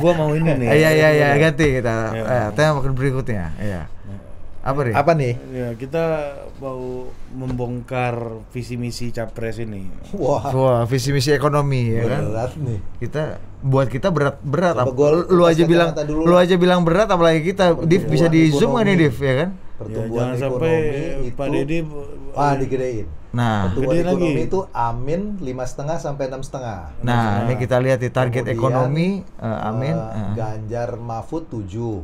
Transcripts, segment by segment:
Gua mau ini nih. Iya iya iya ganti kita. Iya. Eh, tema makin berikutnya. Iya. Apa nih? Apa nih? Ya, kita mau membongkar visi misi capres ini. Wah, Wah, visi misi ekonomi ya kan. berat nih. Kita buat kita berat berat. Coba Ap- gua lu aja bilang dulu lu aja bilang berat apalagi kita Div bisa di zoom kan nih Div ya kan? Pertumbuhan jangan ekonomi sampai itu Pak Deddy ah digedein. Nah, Pertumbuhan Gede lagi. ekonomi itu amin lima setengah sampai enam setengah. nah ini kita lihat di target Kemudian, ekonomi eh, amin. eh, Ganjar Mahfud 7 uh-uh.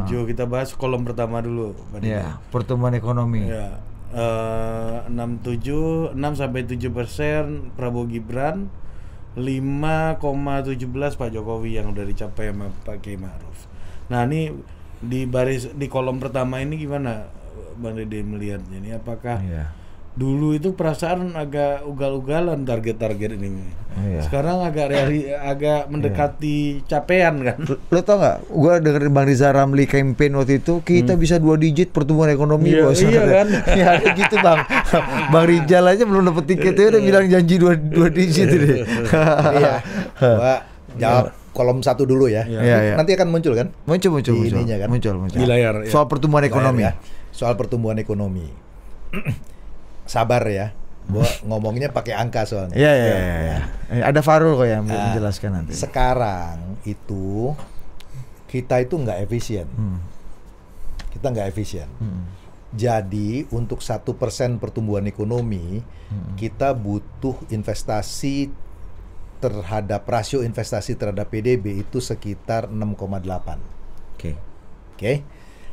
Tujuh kita bahas kolom pertama dulu. Ya, pertumbuhan ekonomi. Ya. Eh, 67 6 sampai 7 persen Prabowo Gibran 5,17 Pak Jokowi yang udah dicapai sama Pak Kiai Ma'ruf. Nah ini di baris di kolom pertama ini gimana Bang Dede melihatnya ini apakah Iya. Dulu itu perasaan agak ugal-ugalan target-target ini. Iya. Sekarang agak reali, agak mendekati capaian kan. Lo, tau nggak? Gue dengerin Bang Riza Ramli campaign waktu itu kita bisa dua digit pertumbuhan ekonomi Iya, bos. iya kan? ya gitu bang. bang Rizal aja belum dapet tiketnya udah bilang janji dua dua digit ini. Iya. Gua jawab kolom satu dulu ya. Iya, iya. Nanti akan muncul kan? muncul muncul Di muncul. ininya kan? Muncul muncul. Di layar, ya. Soal pertumbuhan ekonomi. Ya, soal pertumbuhan ekonomi. Sabar ya. Gua ngomongnya pakai angka soalnya. Iya iya iya. Eh, Ada Farul kok yang Nah, menjelaskan nanti. Sekarang itu kita itu nggak efisien. Hmm. Kita nggak efisien. Hmm. Jadi untuk satu persen pertumbuhan ekonomi Hmm. kita butuh investasi terhadap rasio investasi terhadap PDB itu sekitar 6,8. Oke. Oke.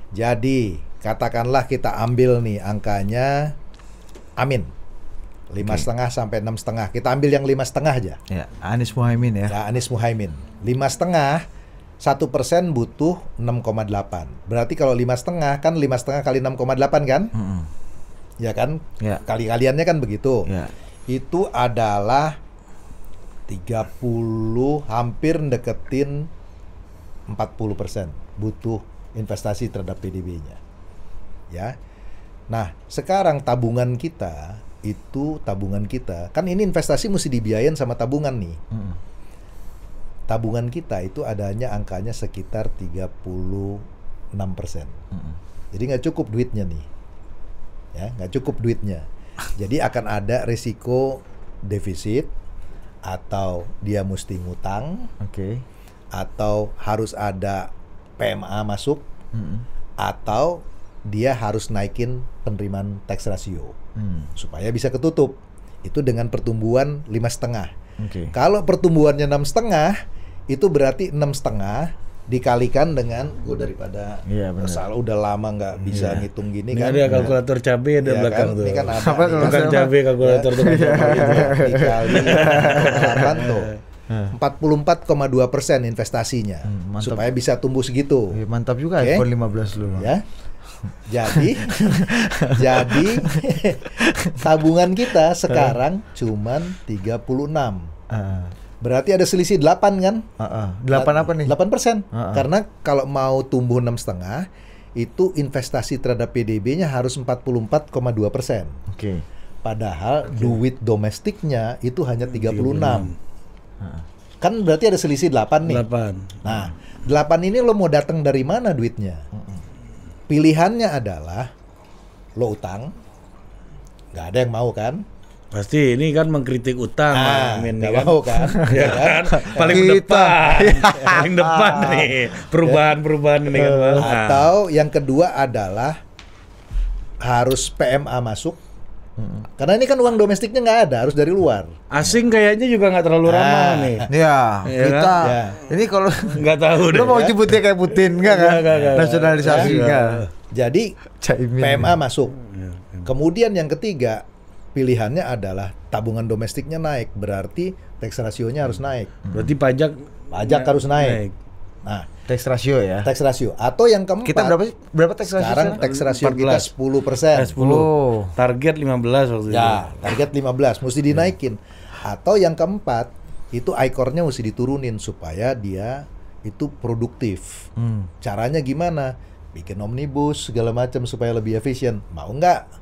Jadi katakanlah kita ambil nih angkanya, amin, lima setengah sampai enam setengah. Kita ambil yang lima setengah aja. Ya, Anies Muhaimin ya. Ya, Anies Muhaimin. Lima setengah, satu persen butuh 6,8. Berarti kalau lima setengah kan lima setengah kali 6,8 kan? Mm-mm. Ya kan? Ya. Kali-kaliannya kan begitu. Ya. Itu adalah 30 hampir deketin 40 persen butuh investasi terhadap PDB-nya. Ya. Nah, sekarang tabungan kita itu tabungan kita kan ini investasi mesti dibiayain sama tabungan nih. Mm-mm. Tabungan kita itu adanya angkanya sekitar 36 persen. Mm-mm. Jadi nggak cukup duitnya nih, ya nggak cukup duitnya. Jadi akan ada risiko defisit atau dia mesti ngutang Oke. atau harus ada PMA masuk Mm-mm. atau dia harus naikin penerimaan tax ratio Mm. supaya bisa ketutup. Itu dengan pertumbuhan lima setengah. Oke. Kalau pertumbuhannya enam setengah, itu berarti enam setengah dikalikan dengan gue daripada Iya, benar. salah udah lama nggak bisa ngitung gini Ini kan. ada kalkulator cabai ada Iya belakang kan? tuh. Ini kan ada. Apa Bukan sama? cabai kalkulator tuh. dikali 8 tuh. 44,2 persen investasinya Hmm, mantap. supaya bisa tumbuh segitu Iya, mantap juga Oke. iPhone 15 lu. Ya jadi jadi tabungan kita sekarang cuman 36 Ah, berarti ada selisih 8 kan ah, ah. Delapan apa nih? 8 persen. Ah, ah. Karena kalau mau tumbuh enam setengah, itu investasi terhadap PDB-nya harus 44,2 persen. Oke. Padahal duit domestiknya itu hanya 36. Ah. Kan berarti ada selisih 8 nih. 8. Nah, 8 ini lo mau datang dari mana duitnya? Pilihannya adalah lo utang, nggak ada yang mau kan? Pasti ini kan mengkritik utang, Ah, Amin nggak nih kan. mau kan? ya kan? Paling Kita. depan. Paling depan nih. Perubahan-perubahan ini kan. Nah, Atau yang kedua adalah harus PMA masuk. Karena ini kan uang domestiknya nggak ada, harus dari luar. asing kayaknya juga nggak terlalu ramah Ah. nih. Ya, Iya kita kan? Ya. ini kalau Nggak tahu deh. lu mau nyebutnya kayak Putin enggak kan? Nggak, nggak, nggak. Nasionalisasi Nggak. enggak. Jadi Caimin. PMA masuk. Iya, Kemudian yang ketiga pilihannya adalah tabungan domestiknya naik, berarti tax rasionya harus naik. Berarti pajak Pajak harus naik. Nah, Tax ratio ya. tax rasio atau yang keempat Kita berapa sih? Berapa tax ratio sekarang tax rasio kita 10 persen. Eh, 10. Oh. Target 15 waktu itu. Ya, target 15 mesti dinaikin. Atau yang keempat, itu ikornya mesti diturunin supaya dia itu produktif. Hmm. Caranya gimana? Bikin omnibus segala macam supaya lebih efisien. Mau nggak?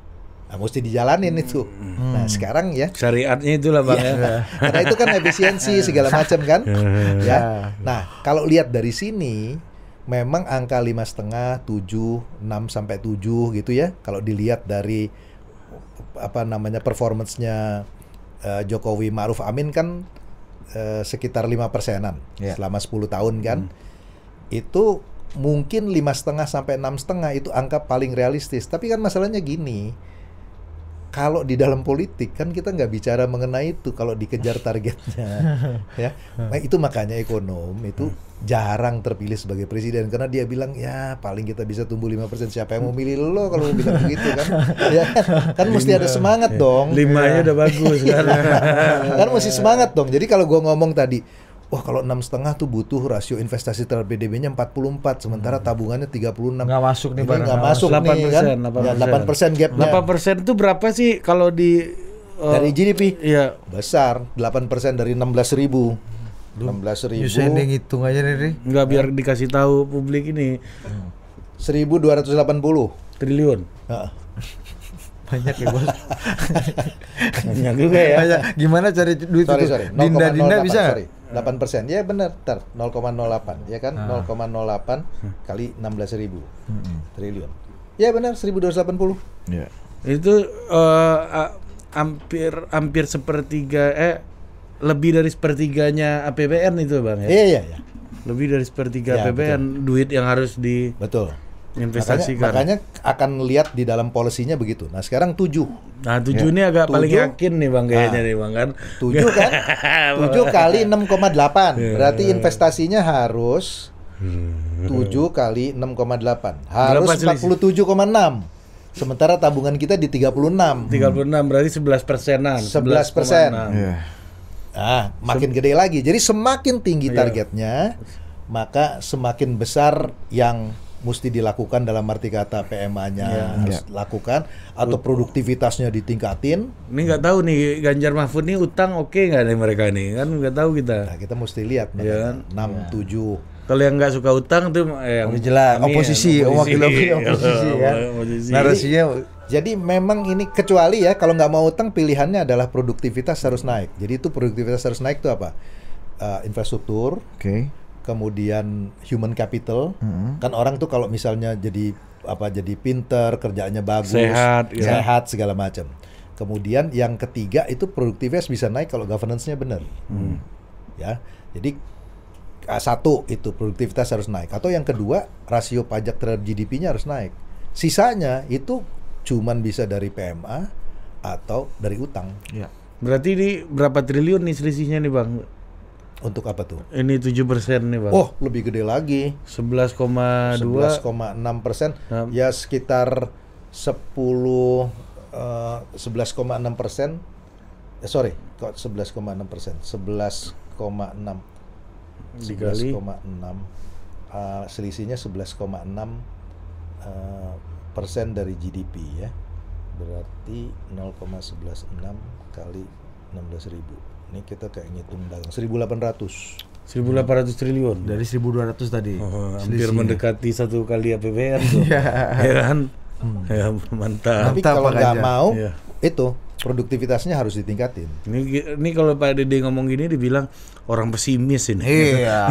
Nah, mesti dijalanin itu. Nah, sekarang ya Syariatnya itulah bang Iya. ya. Karena itu kan efisiensi segala macam kan. Iya. ya. Nah, kalau lihat dari sini memang angka lima setengah, tujuh, enam sampai tujuh gitu ya. Kalau dilihat dari apa namanya performance-nya eh, Jokowi Ma'ruf Amin kan eh, sekitar lima persenan Ya. selama 10 tahun kan. Itu mungkin lima setengah sampai enam setengah itu angka paling realistis. Tapi kan masalahnya gini, kalau di dalam politik kan kita nggak bicara mengenai itu kalau dikejar targetnya ya. Nah, itu makanya ekonom itu jarang terpilih sebagai presiden karena dia bilang ya paling kita bisa tumbuh 5% siapa yang mau milih lo kalau mau bilang begitu kan? Ya kan mesti ada semangat dong. Limanya udah bagus kan. kan mesti semangat dong. Jadi kalau gua ngomong tadi wah kalau enam setengah tuh butuh rasio investasi terhadap PDB-nya 44 sementara tabungannya 36 Nggak masuk nih barang. nggak masuk 8%, nih kan 8%. ya, 8% gapnya 8% itu berapa sih kalau di eh, dari GDP Iya. besar 8% dari 16 ribu 16 ribu Yusen yang ngitung aja nih. Nggak biar dikasih tahu publik ini 1280 triliun. Heeh. Banyak ya, Bos. Banyak juga ya. Banyak. Gimana cari duit sorry itu? sorry Dinda Dinda 0,08, bisa nggak? Sorry. 8 persen. Ya benar. Tar 0,08 ya kan? 0,08 kali 16 ribu. Triliun. Ya benar. 1280 Iya. Itu eh, a- hampir hampir sepertiga eh lebih dari sepertiganya APBN itu bang ya. iya iya iya. Lebih dari sepertiga Ya, APBN duit yang harus betul diinvestasikan. makanya, makanya akan lihat di dalam polisinya begitu nah sekarang 7 Nah tujuh ini agak paling Tujuh. yakin nih bang kayaknya Nah. nih bang kan. 7 kan 7 kali 6,8 berarti investasinya harus 7 kali 6,8 harus Berapa selisih? 47,6 sementara tabungan kita di 36 36 berarti 11 persenan. 11 persen. 11,6. Iya. Ah, makin gede lagi. Jadi semakin tinggi Iya. targetnya, maka semakin besar yang mesti dilakukan dalam arti kata PMA-nya Iya. harus lakukan atau produktivitasnya ditingkatin. Ini nggak tahu nih Ganjar Mahfud nih utang oke nggak nih mereka nih kan nggak tahu kita. Nah, kita mesti lihat Iya makanya. 6 7 Kalau yang nggak suka utang tuh eh, yang Udah jelas, kami oposisi, wakil wakil oposisi ya. Oposisi. Narasinya Jadi memang ini kecuali ya kalau nggak mau utang pilihannya adalah produktivitas harus naik. Jadi itu produktivitas harus naik itu apa? Eh, infrastruktur, Oke. Kemudian human capital. Hmm. Kan orang tuh kalau misalnya jadi apa jadi pinter, kerjaannya bagus, Sehat, ya. sehat segala macam. Kemudian yang ketiga itu produktivitas bisa naik kalau governance-nya benar. Hmm. Ya. Jadi ah, satu itu produktivitas harus naik atau yang kedua rasio pajak terhadap GDP-nya harus naik. Sisanya itu cuman bisa dari PMA atau dari utang. Iya. Berarti ini berapa triliun nih selisihnya nih bang? Untuk apa tuh? Ini 7 persen nih bang. Oh, lebih gede lagi. 11,2 11,6 persen Nah. ya sekitar 10 eh, 11,6 persen eh, sorry kok 11,6 persen 11,6 Dikali. 11,6 eh, selisihnya 11,6 eh, persen dari GDP ya berarti 0,116 kali 16 ribu ini kita kayak ngitung dagang 1800 1800 triliun. Dari 1200 tadi. Oh, hampir mendekati satu kali APBN tuh. ya kan? Ya mantap. tapi Mantap, kalau nggak mau Iya. Itu produktivitasnya harus ditingkatin Ini, ini kalau Pak Dede ngomong gini dibilang orang pesimis ini. Iya.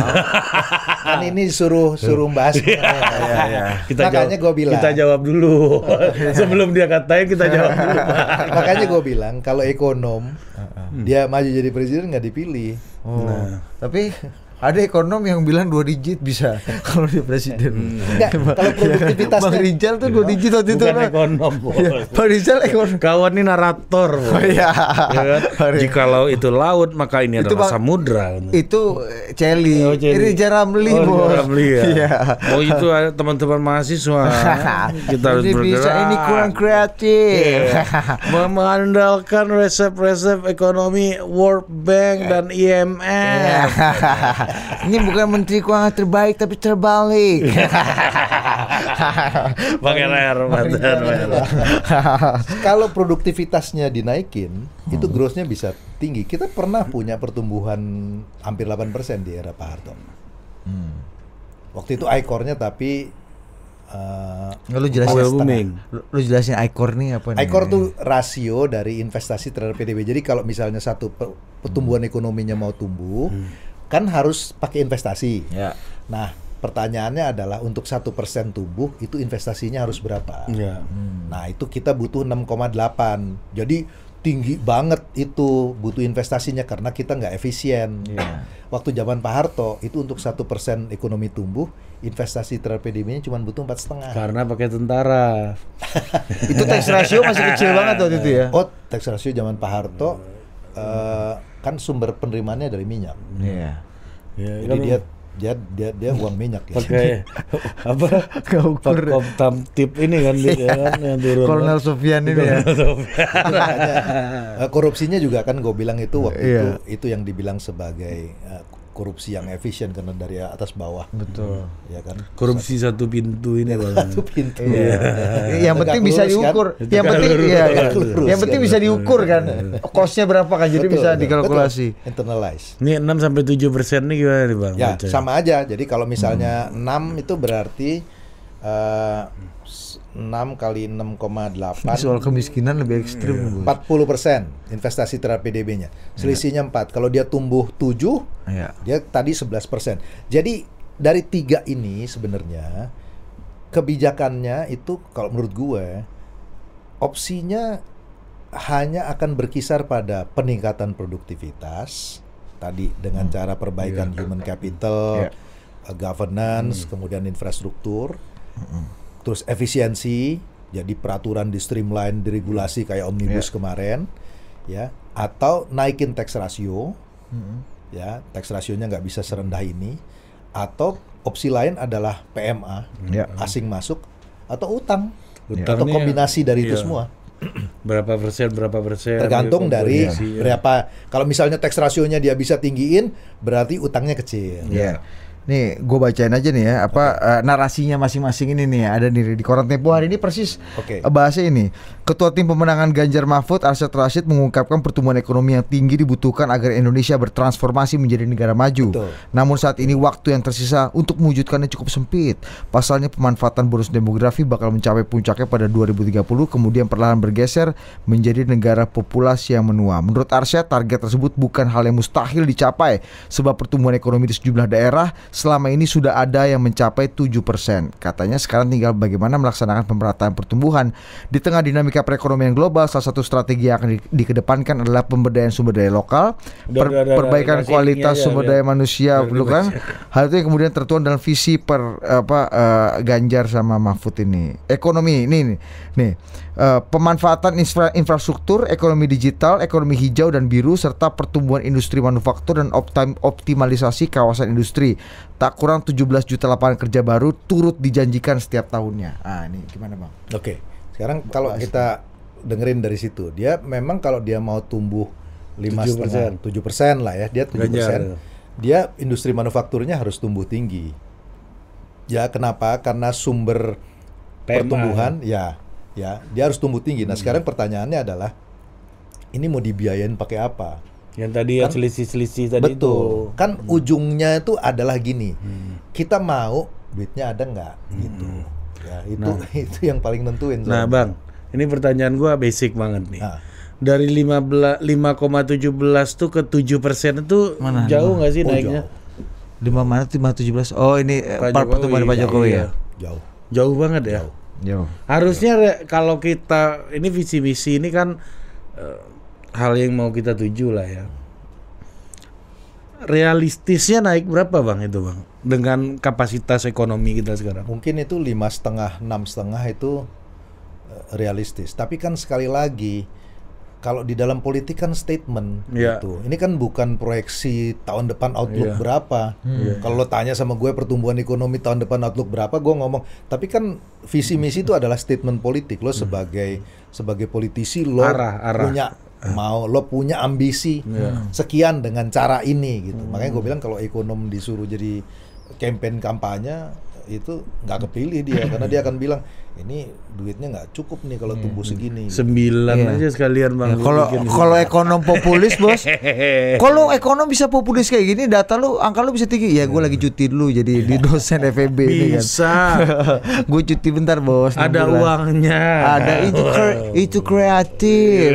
kan ini suruh suruh bahas Iya, iya. Kita Makanya gua bilang. Kita jawab dulu. Sebelum dia katain kita jawab dulu. Makanya gue bilang kalau ekonom dia maju jadi presiden nggak dipilih Oh. Nah. Tapi ada ekonom yang bilang dua digit bisa kalau dia presiden. Enggak, kalau produktivitasnya- Bang Rijal tuh dua digit waktu itu. Bukan ekonom. Bos. Iya, Bang Rijal ekonom. Kawan ini narator. Bos. Oh, iya. Ya kan? Jikalau itu laut maka ini Itu, adalah Bang, samudra. Itu eh, Celi. Oh, Celi. Ini Jaramli, Oh, Bos. Ramli ya. Iya. Oh itu ada teman-teman mahasiswa. Kita harus ini bergerak. bisa ini kurang kreatif. Iya. Mengandalkan resep-resep ekonomi World Bank dan IMF. Ini bukan menteri keuangan terbaik tapi terbalik. Layar mantan. kalau produktivitasnya dinaikin itu growth-nya bisa tinggi kita pernah punya pertumbuhan hampir 8% di era Pak Harto Hmm. waktu itu icore-nya tapi eh, Nggak, lu jelasin. booming. Lu, lu jelasin ICOR nih apa nih? ICOR tuh rasio dari investasi terhadap PDB. Jadi kalau misalnya satu pe- pertumbuhan ekonominya mau tumbuh, kan harus pakai investasi. Ya. Nah, pertanyaannya adalah untuk satu persen tumbuh itu investasinya harus berapa? Iya. Nah, itu kita butuh 6,8. Jadi tinggi banget itu butuh investasinya karena kita nggak efisien. Iya. Waktu zaman Pak Harto itu untuk satu persen ekonomi tumbuh, investasi terhadap PDB-nya cuma butuh empat setengah. Karena pakai tentara. itu tax ratio masih kecil banget waktu itu ya. Oh, tax ratio zaman Pak Harto eh, kan sumber penerimaannya dari minyak. Iya. Ya, Jadi kan dia dia dia dia uang minyak ya. pakai apa? Keukur. Pak Koptam tip ini kan dia kan yang turun. Kolonel kan. Sofian ini ya. Eh, korupsinya juga kan gue bilang itu waktu Iya. itu itu yang dibilang sebagai eh, korupsi yang efisien karena dari atas bawah. Betul. Ya kan? Korupsi satu pintu ini bang. Satu pintu. Iya. Yang Tegak penting bisa lurus kan? diukur. Itu Yang kan penting iya, iya. lurus Yang penting kan. bisa diukur kan. Kosnya berapa kan jadi Betul, bisa betul. dikalkulasi. Betul. Internalize. Ini 6 sampai 7 persen nih gimana nih bang? Ya, Baca. sama aja. Jadi kalau misalnya 6 itu berarti eh, 6 kali 6,8 Ini soal kemiskinan lebih ekstrim. Gus. 40 persen investasi terhadap PDB-nya. Selisihnya 4. Kalau dia tumbuh 7, Iya. dia tadi 11 persen. Jadi dari tiga ini sebenarnya kebijakannya itu kalau menurut gue opsinya hanya akan berkisar pada peningkatan produktivitas tadi dengan cara perbaikan human capital, Iya. uh, governance, kemudian infrastruktur, terus efisiensi, jadi peraturan di streamline, diregulasi kayak omnibus kemarin, ya, atau naikin tax ratio, ya, tax rasionya nggak bisa serendah ini, atau opsi lain adalah PMA, Ya. asing masuk, atau utang, Utang atau nih, kombinasi dari itu iya. semua. berapa persen berapa persen Tergantung ya, dari ya. berapa. Kalau misalnya tax rasionya dia bisa tinggiin, berarti utangnya kecil. Iya. Nih, gue bacain aja nih ya apa eh, narasinya masing-masing ini nih ada nih di koran Tempo hari ini persis Oke. eh, bahasa ini. Ketua Tim Pemenangan Ganjar Mahfud Arsyad Rashid mengungkapkan pertumbuhan ekonomi yang tinggi dibutuhkan agar Indonesia bertransformasi menjadi negara maju. Betul. Namun saat ini waktu yang tersisa untuk mewujudkannya cukup sempit. Pasalnya pemanfaatan bonus demografi bakal mencapai puncaknya pada 2030 kemudian perlahan bergeser menjadi negara populasi yang menua. Menurut Arsyad target tersebut bukan hal yang mustahil dicapai sebab pertumbuhan ekonomi di sejumlah daerah selama ini sudah ada yang mencapai 7%. Katanya sekarang tinggal bagaimana melaksanakan pemerataan pertumbuhan. Di tengah dinamika perekonomian global salah satu strategi yang akan di- dikedepankan adalah pemberdayaan sumber daya lokal, Udah, per- udah, udah, perbaikan udah, kualitas sumber daya manusia dulu kan. Hal itu yang kemudian tertuang dalam visi per apa eh, Ganjar sama Mahfud ini. Ekonomi ini nih, nih eh, pemanfaatan infra- infrastruktur, ekonomi digital, ekonomi hijau dan biru serta pertumbuhan industri manufaktur dan optim- optimalisasi kawasan industri. Tak kurang 17 juta lapangan kerja baru turut dijanjikan setiap tahunnya. Ah, ini gimana, Bang? Oke. Sekarang kalau kita dengerin dari situ, dia memang kalau dia mau tumbuh lima 7%. tujuh persen lah ya, dia tujuh persen. Dia industri manufakturnya harus tumbuh tinggi. Ya kenapa? Karena sumber PMA. pertumbuhan, ya, ya, dia harus tumbuh tinggi. Nah sekarang pertanyaannya adalah, ini mau dibiayain pakai apa? yang tadi yang Kan- selisih-selisih tadi Betul. itu Hmm. Kan ujungnya itu adalah gini. Kita mau duitnya ada nggak gitu. Ya, itu itu yang paling nentuin. Hmm. Nah, soalnya. Bang, ini pertanyaan gua basic banget nih. Ah. Dari 15 5,17 tuh ke 7 persen itu Mana? jauh nggak sih Oh, naiknya? Lima mana tuh 517? Oh, ini eh, Pak part Jokowi, pertemuan Pak Jokowi iya. ya. Jauh. Jauh banget ya. Jauh. Jauh. Harusnya re- kalau kita ini visi misi ini kan eh, hal yang mau kita tuju lah ya. Realistisnya naik berapa bang itu bang dengan kapasitas ekonomi kita sekarang? Mungkin itu lima setengah, enam setengah itu eh, realistis. Tapi kan sekali lagi, kalau di dalam politik kan statement Iya. gitu. Ini kan bukan proyeksi tahun depan outlook Iya. berapa. Kalau lo tanya sama gue pertumbuhan ekonomi tahun depan outlook berapa, gue ngomong. Tapi kan visi misi itu adalah statement politik. Lo sebagai sebagai politisi lo Arah, arah. punya mau lo punya ambisi sekian dengan cara ini gitu. Makanya gue bilang kalau ekonom disuruh jadi campaign kampanye itu nggak kepilih dia karena dia akan bilang ini duitnya nggak cukup nih kalau tumbuh segini. Sembilan Iya. aja sekalian bang. Ya, kalau bikin. kalau ekonom populis bos, kalau ekonom bisa populis kayak gini, data lu, angka lu bisa tinggi. Ya gue lagi cuti dulu jadi di dosen FEB ini kan. bisa. gue cuti bentar bos. Ada bulan. uangnya. Ada itu kre- itu kreatif.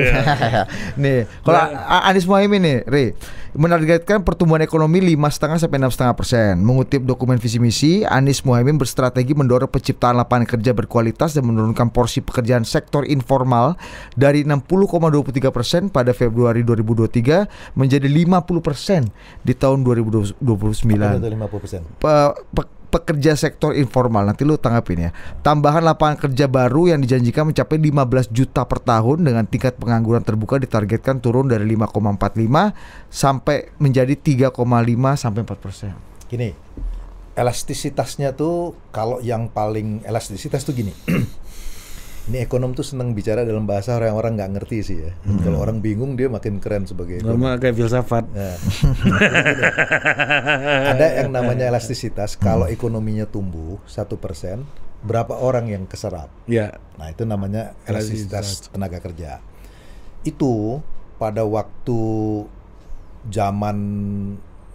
nih, kalau Anies Mohaimin nih, Ri, menargetkan pertumbuhan ekonomi lima setengah sampai enam setengah persen. Mengutip dokumen visi misi, Anies Mohaimin berstrategi mendorong penciptaan lapangan kerja berkualitas dan menurunkan porsi pekerjaan sektor informal dari 60,23 persen pada Februari 2023 menjadi 50 persen di tahun 2029 Apa itu 50%? pe- pe- pekerja sektor informal nanti lu tanggapin ya. Tambahan lapangan kerja baru yang dijanjikan mencapai 15 juta per tahun dengan tingkat pengangguran terbuka ditargetkan turun dari 5,45 sampai menjadi 3,5 sampai 4 persen. Gini, elastisitasnya tuh kalau yang paling elastisitas tuh gini. Ini ekonom tuh seneng bicara dalam bahasa orang-orang nggak ngerti sih ya. Kalau orang bingung dia makin keren sebagai ekonom. Sama kayak filsafat. Nah, ada yang namanya elastisitas. Kalau ekonominya tumbuh satu persen, berapa orang yang keserap? Ya. Nah itu namanya elastisitas tenaga kerja. Itu pada waktu zaman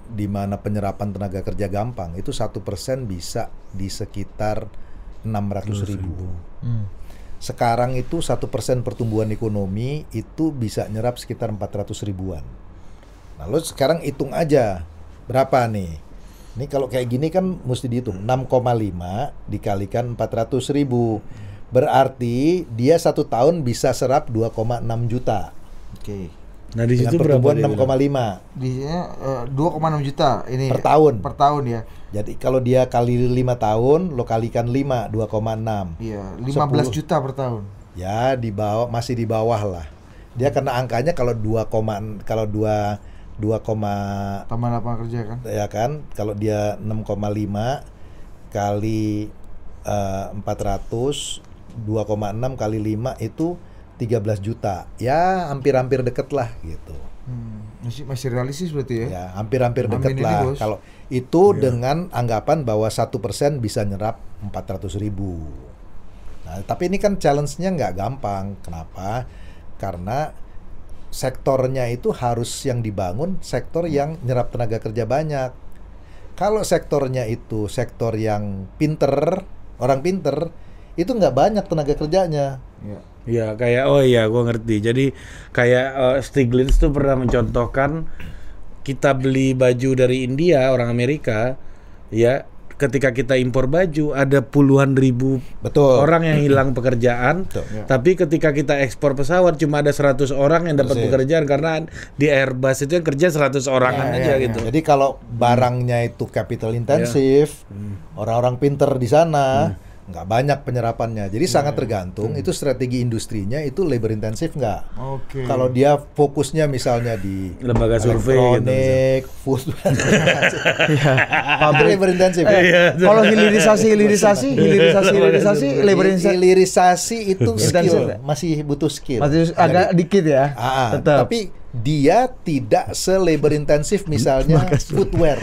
di mana penyerapan tenaga kerja gampang itu satu persen bisa di sekitar 600 ribu. Sekarang itu satu persen pertumbuhan ekonomi itu bisa nyerap sekitar 400 ribuan. Lalu sekarang hitung aja berapa nih? Ini kalau kayak gini kan mesti dihitung 6,5 dikalikan 400 ribu. Berarti dia satu tahun bisa serap 2,6 juta. Oke. Nah di situ berapa? pertumbuhan dia bilang? 6,5. Di sini eh, 2,6 juta ini Per tahun. Per tahun ya. Jadi kalau dia kali 5 tahun, lo kalikan 5, 2,6. Iya, 15 juta per tahun. Ya, di bawah masih di bawah lah. Dia kena angkanya kalau 2, kalau 2 2, Tambah lapangan kerja kan. ya kan kalau dia 6,5 kali eh, 400 2,6 kali 5 itu 13 juta. Ya hampir-hampir deket lah gitu. Hmm, masih masih realistis berarti ya. ya hampir-hampir deket lah. kalau itu dengan anggapan bahwa satu persen bisa nyerap 400 ribu. Nah tapi ini kan challenge-nya nggak gampang. Kenapa? Karena sektornya itu harus yang dibangun sektor yang nyerap tenaga kerja banyak. Kalau sektornya itu sektor yang pinter orang pinter itu nggak banyak tenaga kerjanya. Iya. Ya kayak oh iya gua ngerti. Jadi kayak eh, Stiglitz tuh pernah mencontohkan kita beli baju dari India orang Amerika ya ketika kita impor baju ada puluhan ribu betul. orang yang hilang pekerjaan. Betul. tapi ketika kita ekspor pesawat cuma ada 100 orang yang dapat pekerjaan karena di Airbus itu yang kerja 100 orangan Ya, aja ya, gitu. Ya. Jadi kalau barangnya itu capital intensif, orang-orang pinter di sana nggak banyak penyerapannya. Jadi sangat tergantung itu strategi industrinya itu labor intensif nggak. Oke. Kalau dia fokusnya misalnya di Lembaga survei gitu, elektronik, food, Iya. itu labor intensif. Iya, Kalau hilirisasi hilirisasi hilirisasi hilirisasi labor intensif Hilirisasi itu skill, ya? masih butuh skill. masih agak dikit ya. Ah, ah, Tetap. tapi dia tidak se-labor intensif misalnya footwear.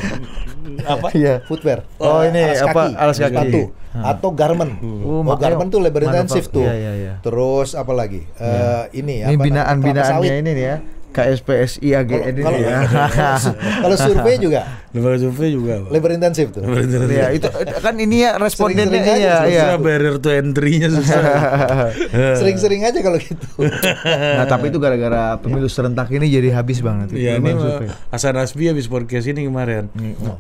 apa Iya. Footwear. Oh, Eh, ini apa, alas kaki. Sepatu Ah. atau garment. Oh, Oh, garment tuh labor intensif tuh. Iya, iya, iya. Terus apa lagi? Eh, ini Ini apa binaan binaannya sawit. ini nih ya. KSPSI AGN ini Kalau ya. kalau survei juga lembaga survei juga Pak. labor intensif tuh. Iya, itu kan ini ya respondennya aja iya, iya. Susah barrier to entry-nya susah. Sering-sering aja kalau gitu. Nah, tapi itu gara-gara pemilu serentak ini jadi habis bang nanti. Iya, ini. Hasan Asbi habis podcast ini kemarin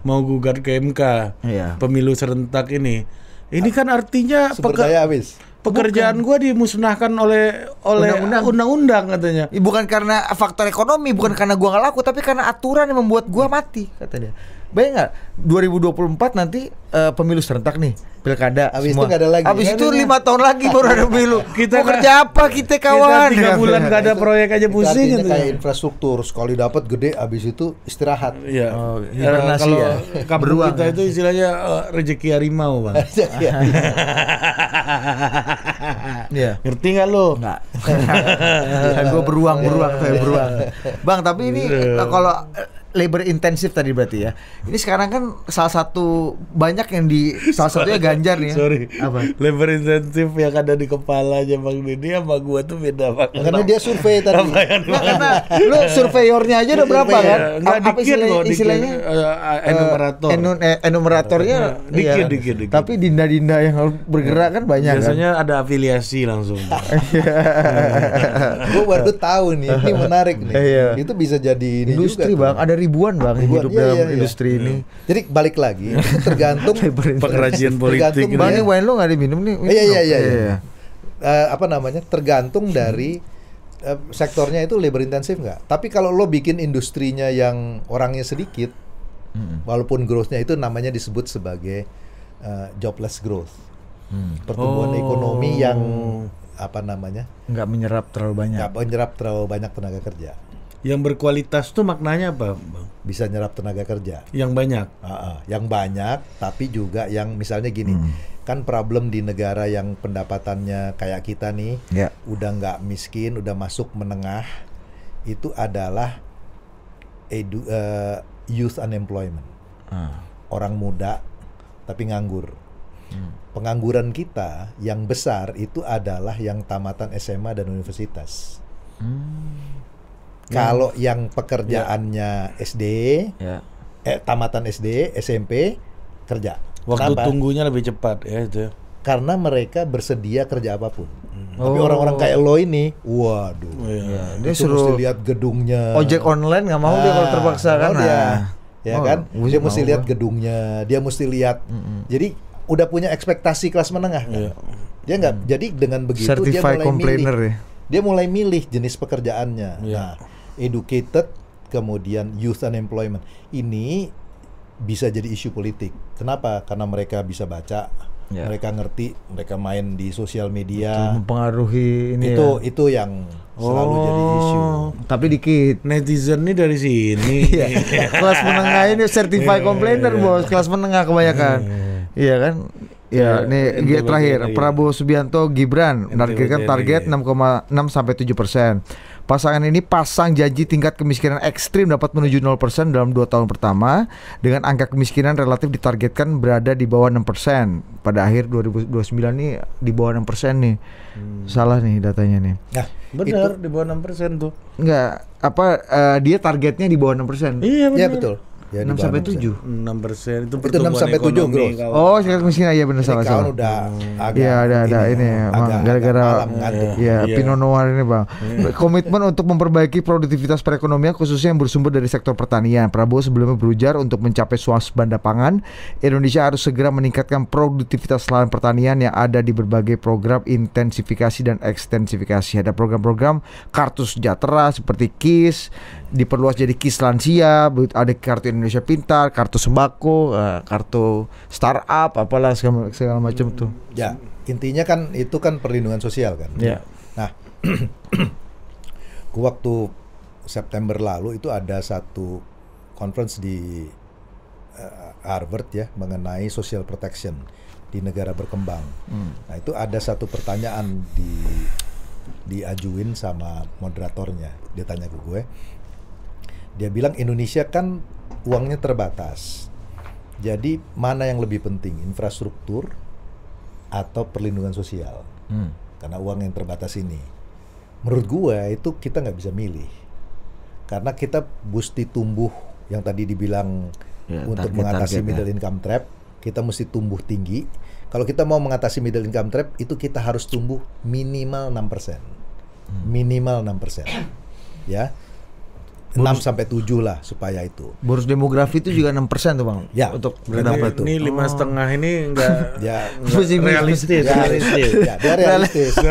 mau gugat ke MK Iya. pemilu serentak ini. Ini kan artinya Sumber daya habis. Pekerjaan gua dimusnahkan oleh oleh Undang-undang. katanya. Bukan karena faktor ekonomi, bukan karena gua nggak laku, tapi karena aturan yang membuat gua mati, kata dia. Bayang nggak? 2024 nanti eh, pemilu serentak nih, pilkada. Habis semua. itu nggak ada lagi. Habis Nggak itu lima tahun lagi baru ada pemilu. Kita kan- kerja apa kita kawan? Kita tiga bulan gak ada proyek aja pusing gitu. kayak infrastruktur sekali dapat gede habis itu istirahat. Iya. Oh, hibernasi kalau ya. kampung kita ya. itu istilahnya eh, rezeki harimau, Bang. Iya. Ngerti nggak lo? Enggak. gue beruang beruang kayak beruang. Bang, tapi ini eh, kalau labor intensif tadi berarti ya. Ini sekarang kan salah satu banyak yang di salah satunya Ganjar nih ya. Sorry. Apa? Labor insentif yang ada di kepalanya Bang Deddy sama gua tuh beda banget. Karena dia survei tadi. Apa yang Nah, karena lu surveyornya aja udah berapa Survei, kan? Nggak, A- Apa dikit istilahnya? dikit. istilahnya Eh, enumerator. Eh, enun- eh, enumeratornya Dikit, iya. dikit, dikit. Tapi dinda-dinda yang harus bergerak kan banyak Biasanya ada afiliasi langsung. gue baru tahu nih, ini menarik nih. Iya. Itu bisa jadi kan. ini Industri juga tuh. bang, ada ribuan bang Ribuan, hidup iya, dalam iya, iya. industri ini. Jadi balik lagi, tergantung Pengrajin politik. Tergantung. Bang Iya. ini wine lu nggak diminum nih? Iya iya iya. Iya. Eh, apa namanya? Tergantung dari eh, sektornya itu labor intensif nggak. Tapi kalau lo bikin industrinya yang orangnya sedikit, walaupun growth-nya itu namanya disebut sebagai eh, jobless growth, pertumbuhan Oh. ekonomi yang apa namanya? Nggak menyerap terlalu banyak. nggak menyerap terlalu banyak tenaga kerja. Yang berkualitas tuh maknanya apa, Bang? Bisa nyerap tenaga kerja. Yang banyak. Ah, ah, yang banyak, tapi juga yang misalnya gini, kan problem di negara yang pendapatannya kayak kita nih, Ya. udah nggak miskin, udah masuk menengah, itu adalah edu, eh, youth unemployment, Ah. orang muda tapi nganggur. Pengangguran kita yang besar itu adalah yang tamatan SMA dan universitas. Kalau yang pekerjaannya SD, Ya. eh, tamatan SD, SMP, kerja. Waktu Kenapa? tunggunya lebih cepat ya itu. Karena mereka bersedia kerja apa pun. Tapi Oh. orang-orang kayak lo ini, waduh. Iya. Dia suruh mesti lihat gedungnya. ojek online nggak mau dia kalau Ah, terpaksa kan. dia. Nah. Ya Oh, kan? Dia mesti mau, lihat Bang. gedungnya, dia mesti lihat. Jadi udah punya ekspektasi kelas menengah kan. Iya. Dia nggak jadi dengan begitu dia Certified mulai complainer milih. ya. Dia mulai milih jenis pekerjaannya. Iya. Nah, educated kemudian youth unemployment. Ini bisa jadi isu politik. Kenapa? Karena mereka bisa baca, Ya. mereka ngerti, mereka main di sosial media. Mempengaruhi ini itu ya. itu yang selalu jadi isu. Oh. Tapi dikit. Netizen nih dari sini. Iya. kelas menengah ini certified complainer bos, kelas menengah kebanyakan. Iya kan? Ya, Iya, nih ente G terakhir iya. Prabowo Subianto Gibran menargetkan target iya. 6,6 sampai 7 persen. Pasangan ini pasang janji tingkat kemiskinan ekstrim dapat menuju 0 persen dalam dua tahun pertama dengan angka kemiskinan relatif ditargetkan berada di bawah 6 persen pada akhir 2029 nih di bawah 6 persen nih. Hmm. Salah nih datanya nih. Nah, Benar, di bawah 6% tuh. Enggak, apa eh, dia targetnya di bawah 6 persen. Iya, ya betul. Ya, di 6 bawah sampai 6%. 7. 6% itu Itu pertumbuhan 6 sampai 7 ekonomi, gross. kawan. Oh, tingkat kemiskinan iya benar kawan salah. udah agak Iya ada ada ya, ini emang agak- gara-gara agak malam ngantuk. ya Iya. Pinot Noir ini bang. Komitmen untuk memperbaiki produktivitas perekonomian khususnya yang bersumber dari sektor pertanian. Prabowo sebelumnya berujar untuk mencapai swasembada pangan, Indonesia harus segera meningkatkan produktivitas lahan pertanian yang ada di berbagai program intensifikasi dan ekstensifikasi. Ada program-program kartu sejahtera seperti KIS, diperluas jadi KIS lansia, ada kartu Indonesia Pintar, kartu sembako, eh, kartu startup, apalah segala, segala macam tuh. Ya, intinya kan itu kan perlindungan sosial kan. Ya. Nah, waktu September lalu itu ada satu conference di eh, Harvard ya mengenai social protection di negara berkembang. Nah, itu ada satu pertanyaan di diajuin sama moderatornya. Dia tanya ke gue. Dia bilang Indonesia kan uangnya terbatas. Jadi mana yang lebih penting, infrastruktur atau perlindungan sosial? Hmm. Karena uang yang terbatas ini. Menurut gue itu kita nggak bisa milih. Karena kita mesti tumbuh yang tadi dibilang Ya, untuk target-target mengatasi ya. middle income trap, kita mesti tumbuh tinggi. Kalau kita mau mengatasi middle income trap, itu kita harus tumbuh minimal 6%. Hmm. Minimal 6%. Ya. 6 sampai 7 lah supaya itu. Bonus demografi itu juga 6% tuh bang. Ya, Untuk berapa tuh? ini lima setengah ini enggak, Ya. Pesimis. realistis, Ya, realistis. ya, dia realistis.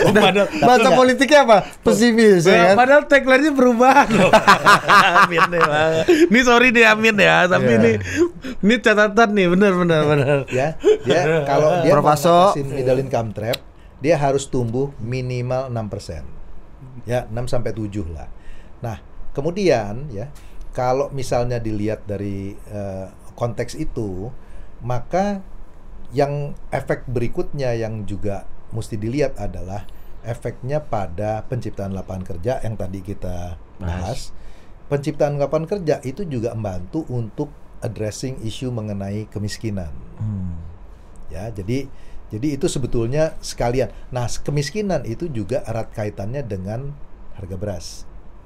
Oh, padahal, Bahasa enggak. politiknya apa? Pesimis ya kan? padahal tagline-nya perubahan loh. amin deh, Bang. Ini sorry deh Amin ya, tapi Iya. ini ini catatan nih, benar benar benar. ya dia kalau dia Prof. mau Aso. ngatasin middle income trap dia harus tumbuh minimal 6% ya 6 sampai 7 lah nah kemudian ya kalau misalnya dilihat dari eh, konteks itu maka yang efek berikutnya yang juga mesti dilihat adalah efeknya pada penciptaan lapangan kerja yang tadi kita bahas penciptaan lapangan kerja itu juga membantu untuk addressing isu mengenai kemiskinan. Hmm. Ya, jadi jadi itu sebetulnya sekalian. Nah, kemiskinan itu juga erat kaitannya dengan harga beras.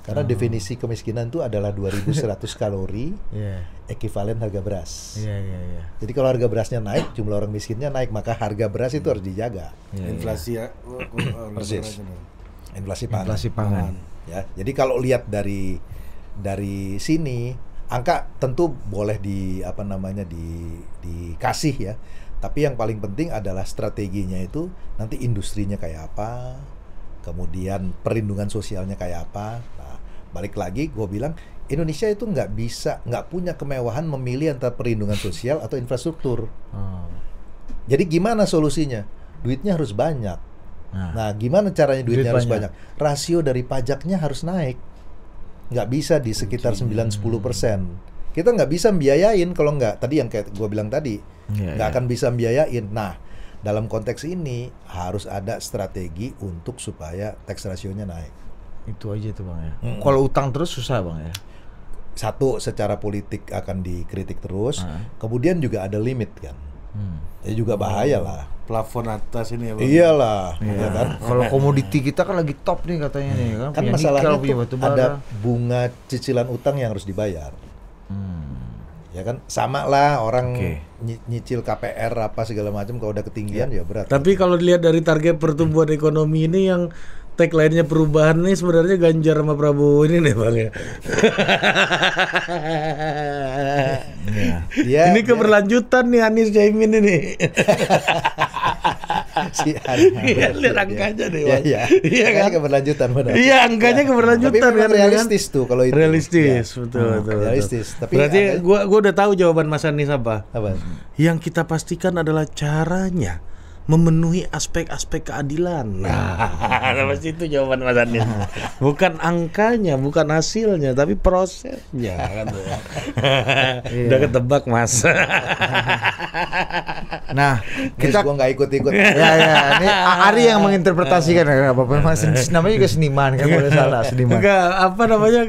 Karena Oh. definisi kemiskinan itu adalah 2100 kalori Iya. ekivalen harga beras. Iya, iya, iya. Jadi kalau harga berasnya naik, jumlah orang miskinnya naik, maka harga beras itu harus dijaga. Iya, Inflasi ya. Persis. Inflasi pangan. Inflasi pangan. Ya, jadi kalau lihat dari dari sini angka tentu boleh di apa namanya di dikasih ya. Tapi yang paling penting adalah strateginya itu nanti industrinya kayak apa, kemudian perlindungan sosialnya kayak apa. Balik lagi gue bilang Indonesia itu nggak bisa nggak punya kemewahan memilih antara perlindungan sosial atau infrastruktur. Oh. Jadi gimana solusinya? Duitnya harus banyak. Nah, Nah, gimana caranya duitnya Duit harus banyak. banyak? Rasio dari pajaknya harus naik. Nggak bisa di sekitar 9-10 persen. Kita nggak bisa membiayain kalau nggak. Tadi yang kayak gue bilang tadi, Iya, nggak iya. akan bisa membiayain. Nah, dalam konteks ini harus ada strategi untuk supaya tax rasionya naik. Itu aja tuh bang ya. Mm. Kalau utang terus susah bang ya. Satu, secara politik akan dikritik terus. Ah. Kemudian juga ada limit kan. Hmm. Ya juga bahaya lah. Plafon atas ini ya, Bang. Iyalah, Iya. ya kan? Kalau komoditi kita kan lagi top nih katanya nih kan. Kan punya masalahnya nikel, punya tuh batu bara. ada bunga cicilan utang yang harus dibayar. Hmm. ya kan sama lah orang Oke. nyi- nyicil KPR apa segala macam kalau udah ketinggian ya berat Tapi kalau dilihat dari target pertumbuhan ekonomi ini yang tagline-nya perubahan nih sebenarnya Ganjar sama Prabowo ini nih Bang ya. Iya. Dia- ini dia- keberlanjutan nih Anies Jaimin ini. si. Iya, lihat angkanya deh, Iya, Bang. iya. Iya kan? keberlanjutan benar. Iya, angkanya keberlanjutan Tapi memang kan, realistis tuh kalau itu. Realistis, Ya. betul, Hmm, betul, realistis. betul. Tapi Berarti ada- gua gua udah tahu jawaban Mas Anies apa. apa? Yang kita pastikan adalah caranya memenuhi aspek-aspek keadilan. Nah, pasti itu jawaban Mas Anies. Bukan angkanya, bukan hasilnya, tapi prosesnya kan. Iya. Udah ketebak, Mas. Nah, Kita gua nggak ikut-ikut. ya ya ini Ari yang menginterpretasikan apa mas namanya juga seniman kan boleh salah seniman. Enggak, apa namanya?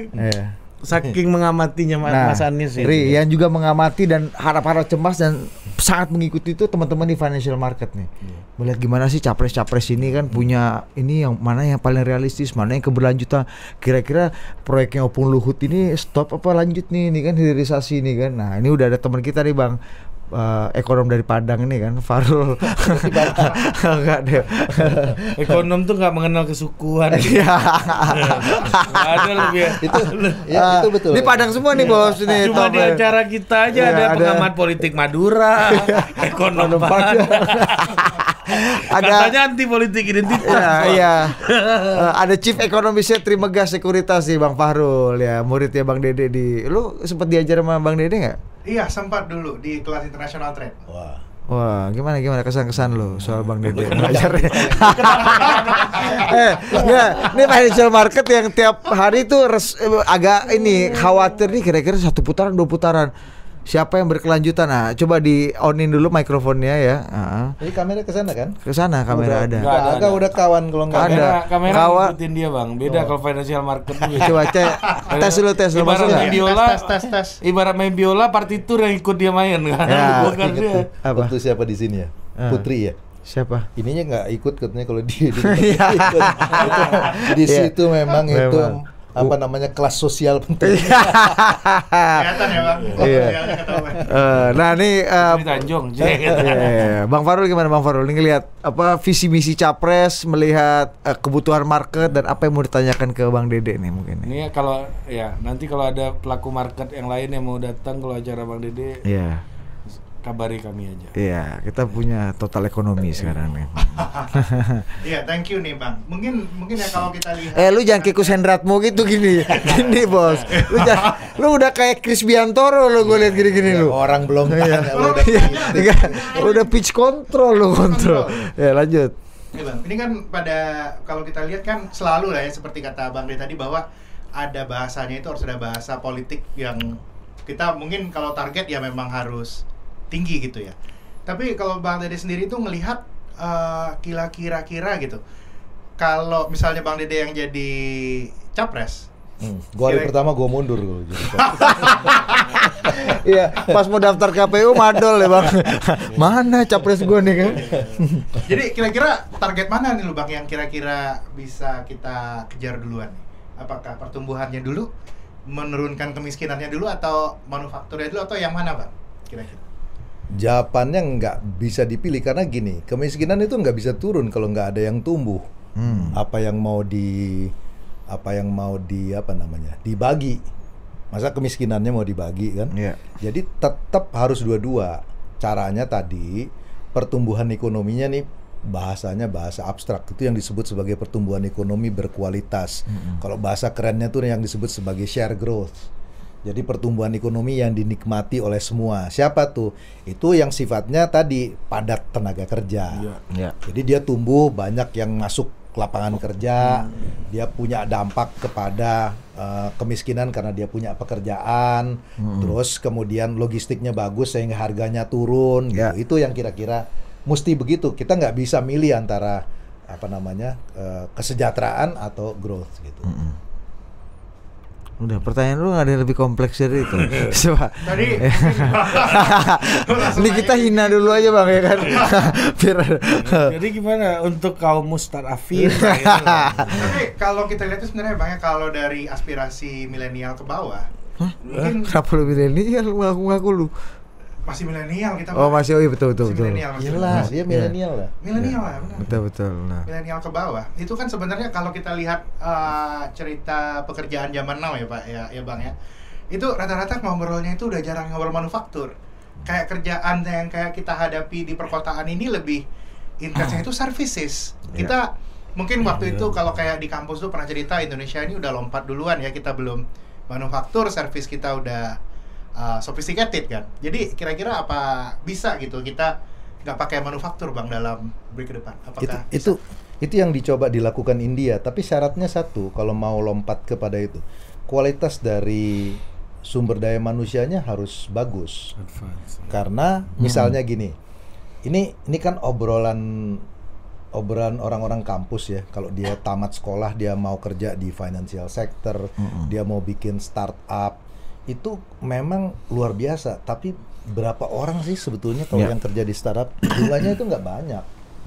Iya. Saking mengamatinya Mas, Nah, Mas Anies ini. Ri, yang juga mengamati dan harap-harap cemas dan sangat mengikuti itu teman-teman di financial market nih. Iya. Melihat gimana sih capres-capres ini kan punya ini yang mana yang paling realistis, mana yang keberlanjutan. Kira-kira proyeknya Opung Luhut ini stop apa lanjut nih, ini kan hilirisasi ini kan. Nah, ini udah ada teman kita nih Bang. Eh, ekonom dari Padang ini kan Farul enggak deh Ekonom tuh nggak mengenal kesukuan. Iya. Nggak ada lebih. itu ya Ah, itu betul. Ini Padang semua nih bos ini. Cuma di ya. acara kita aja Iya, ada ada. pengamat politik Madura, ekonom Ekonom Padang. Ada Katanya anti politik identitas. Iya, iya. Eh, ada Chief Ekonomisnya Trimegas Sekuritas nih Bang Fahrul ya, muridnya Bang Dede di. Lu sempat diajar sama Bang Dede nggak? Iya sempat dulu di kelas international trade. Wah. Wah, gimana gimana kesan-kesan lu soal Bang Dede belajarnya? eh, ya, ini financial market yang tiap hari tuh res- eh, agak ini khawatir nih kira-kira satu putaran dua putaran. Siapa yang berkelanjutan? Nah, coba di onin dulu mikrofonnya ya. Heeh. Jadi kamera ke sana kan? Ke sana kamera Udah- ada. Nggak ada, ada. udah kawan kalau nggak Ada. Kamera, kamera ngikutin dia bang. Beda kalau financial market. Coba cek tes dulu tes lu Ibarat masuk main biola, Tes, tes, tes, tes. ibarat main biola partitur yang ikut dia main kan. Ya. Bukan dia. Apa? waktu siapa di sini ya? Ah. Putri ya. Siapa? Ininya nggak ikut katanya kalau dia di, Iya. di Iya. situ memang, itu. Apa namanya kelas sosial penting. Kelihatan ya bang. Iya. Ketahuan. Eh, nah ini eh, Di Tanjung. Iya, iya. Bang Farul gimana Bang Farul? Ini ngelihat apa visi misi capres, melihat eh, kebutuhan market dan apa yang mau ditanyakan ke Bang Dede nih mungkin. Ini kalau ya nanti kalau ada pelaku market yang lain yang mau datang kalau acara Bang Dede Iya. Kabari kami aja. Iya, kita punya total ekonomi sekarang nih. Iya, thank you nih bang. Mungkin mungkin ya kalau kita lihat. Eh lu jangan kikus Hendratmu gitu gini. Gini bos. Lu jangan, lu udah kayak Chris Biantoro lu gue lihat gini-gini lu. Orang belum Iya. tanya lu udah Iya. Enggak, lu udah pitch control lu kontrol. Ya lanjut. Ini bang, ini kan pada kalau kita lihat kan selalu lah ya seperti kata bang Dede tadi bahwa ada bahasanya itu harus ada bahasa politik yang kita mungkin kalau target ya memang harus tinggi gitu ya. Tapi kalau bang Dede sendiri tuh melihat eh, kira kira-kira gitu. Kalau misalnya bang Dede yang jadi capres, Hmm. Gua hari Kira- pertama gua mundur gua jadi Iya, pas mau daftar KPU madol ya bang. Mana capres gue nih kan? Jadi kira-kira target mana nih lu bang yang kira-kira bisa kita kejar duluan? Apakah pertumbuhannya dulu, menurunkan kemiskinannya dulu, atau manufakturnya dulu, atau yang mana bang? Kira-kira? Jawabannya nggak bisa dipilih karena gini, kemiskinan itu nggak bisa turun kalau nggak ada yang tumbuh. Hmm. Apa yang mau di apa yang mau di apa namanya dibagi. Masa kemiskinannya mau dibagi kan? Iya. Jadi tetap harus dua-dua. Caranya tadi pertumbuhan ekonominya nih bahasanya bahasa abstrak itu yang disebut sebagai pertumbuhan ekonomi berkualitas. Kalau bahasa kerennya tuh yang disebut sebagai share growth. Jadi pertumbuhan ekonomi yang dinikmati oleh semua. Siapa tuh? Itu yang sifatnya tadi padat tenaga kerja. Iya. Jadi dia tumbuh banyak yang masuk ke lapangan kerja, dia punya dampak kepada eh, kemiskinan karena dia punya pekerjaan, terus kemudian logistiknya bagus sehingga harganya turun. Ya. Gitu. Itu yang kira-kira mesti begitu. Kita nggak bisa milih antara apa namanya eh, kesejahteraan atau growth gitu. Udah pertanyaan lu nggak ada yang lebih kompleks dari itu. Coba. Tadi Ini kita hina dulu aja bang ya kan. Biar. Jadi gimana untuk kaum mustarafin? gitu. Tapi kalau kita lihat itu sebenarnya banyak kalau dari aspirasi milenial ke bawah, mungkin Kenapa lu milenial ngaku-ngaku lu? Masih milenial kita. Oh masih oh iya betul betul betul. milenial, milenial. dia milenial lah. Milenial lah, benar. Betul betul. Nah. milenial ke bawah itu kan sebenarnya kalau kita lihat eh, cerita pekerjaan zaman now ya pak ya ya bang ya itu rata-rata ngobrolnya itu udah jarang ngobrol manufaktur kayak kerjaan yang kayak kita hadapi di perkotaan ini lebih intensnya itu services kita mungkin waktu itu kalau kayak di kampus tuh pernah cerita Indonesia ini udah lompat duluan ya kita belum manufaktur service kita udah uh, sophisticated kan. Jadi kira-kira apa bisa gitu kita nggak pakai manufaktur bang dalam break ke depan? Apakah itu bisa? itu itu yang dicoba dilakukan India tapi syaratnya satu kalau mau lompat kepada itu. Kualitas dari sumber daya manusianya harus bagus. Advance. karena misalnya gini ini ini kan obrolan obrolan orang-orang kampus ya. Kalau dia tamat sekolah dia mau kerja di financial sector dia mau bikin startup itu memang luar biasa. Tapi berapa orang sih sebetulnya kalau Ya. yang kerja di startup? Jumlahnya itu nggak banyak.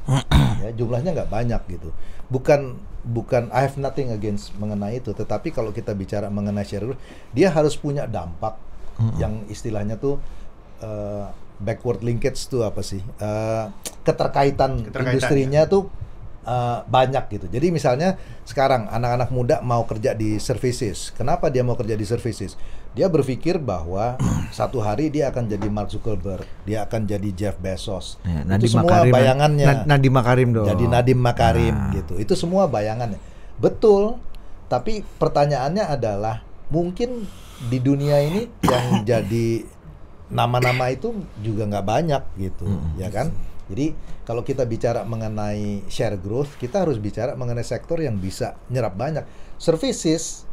Ya jumlahnya nggak banyak gitu. Bukan bukan I have nothing against mengenai itu. Tetapi kalau kita bicara mengenai share growth, dia harus punya dampak yang istilahnya tuh eh, backward linkage tuh apa sih? Eh, keterkaitan, Keterkaitan, industrinya tuh eh, banyak gitu. Jadi misalnya sekarang anak-anak muda mau kerja di services. Kenapa dia mau kerja di services dia berpikir bahwa satu hari dia akan jadi Mark Zuckerberg dia akan jadi Jeff Bezos Ya, itu semua Makarim, bayangannya Nad- Nadiem Makarim dong. jadi Nadiem Makarim Nah. gitu. Itu semua bayangannya. Betul. Tapi pertanyaannya adalah mungkin di dunia ini yang jadi nama-nama itu juga nggak banyak gitu, ya kan? Jadi kalau kita bicara mengenai share growth, kita harus bicara mengenai sektor yang bisa nyerap banyak. Services,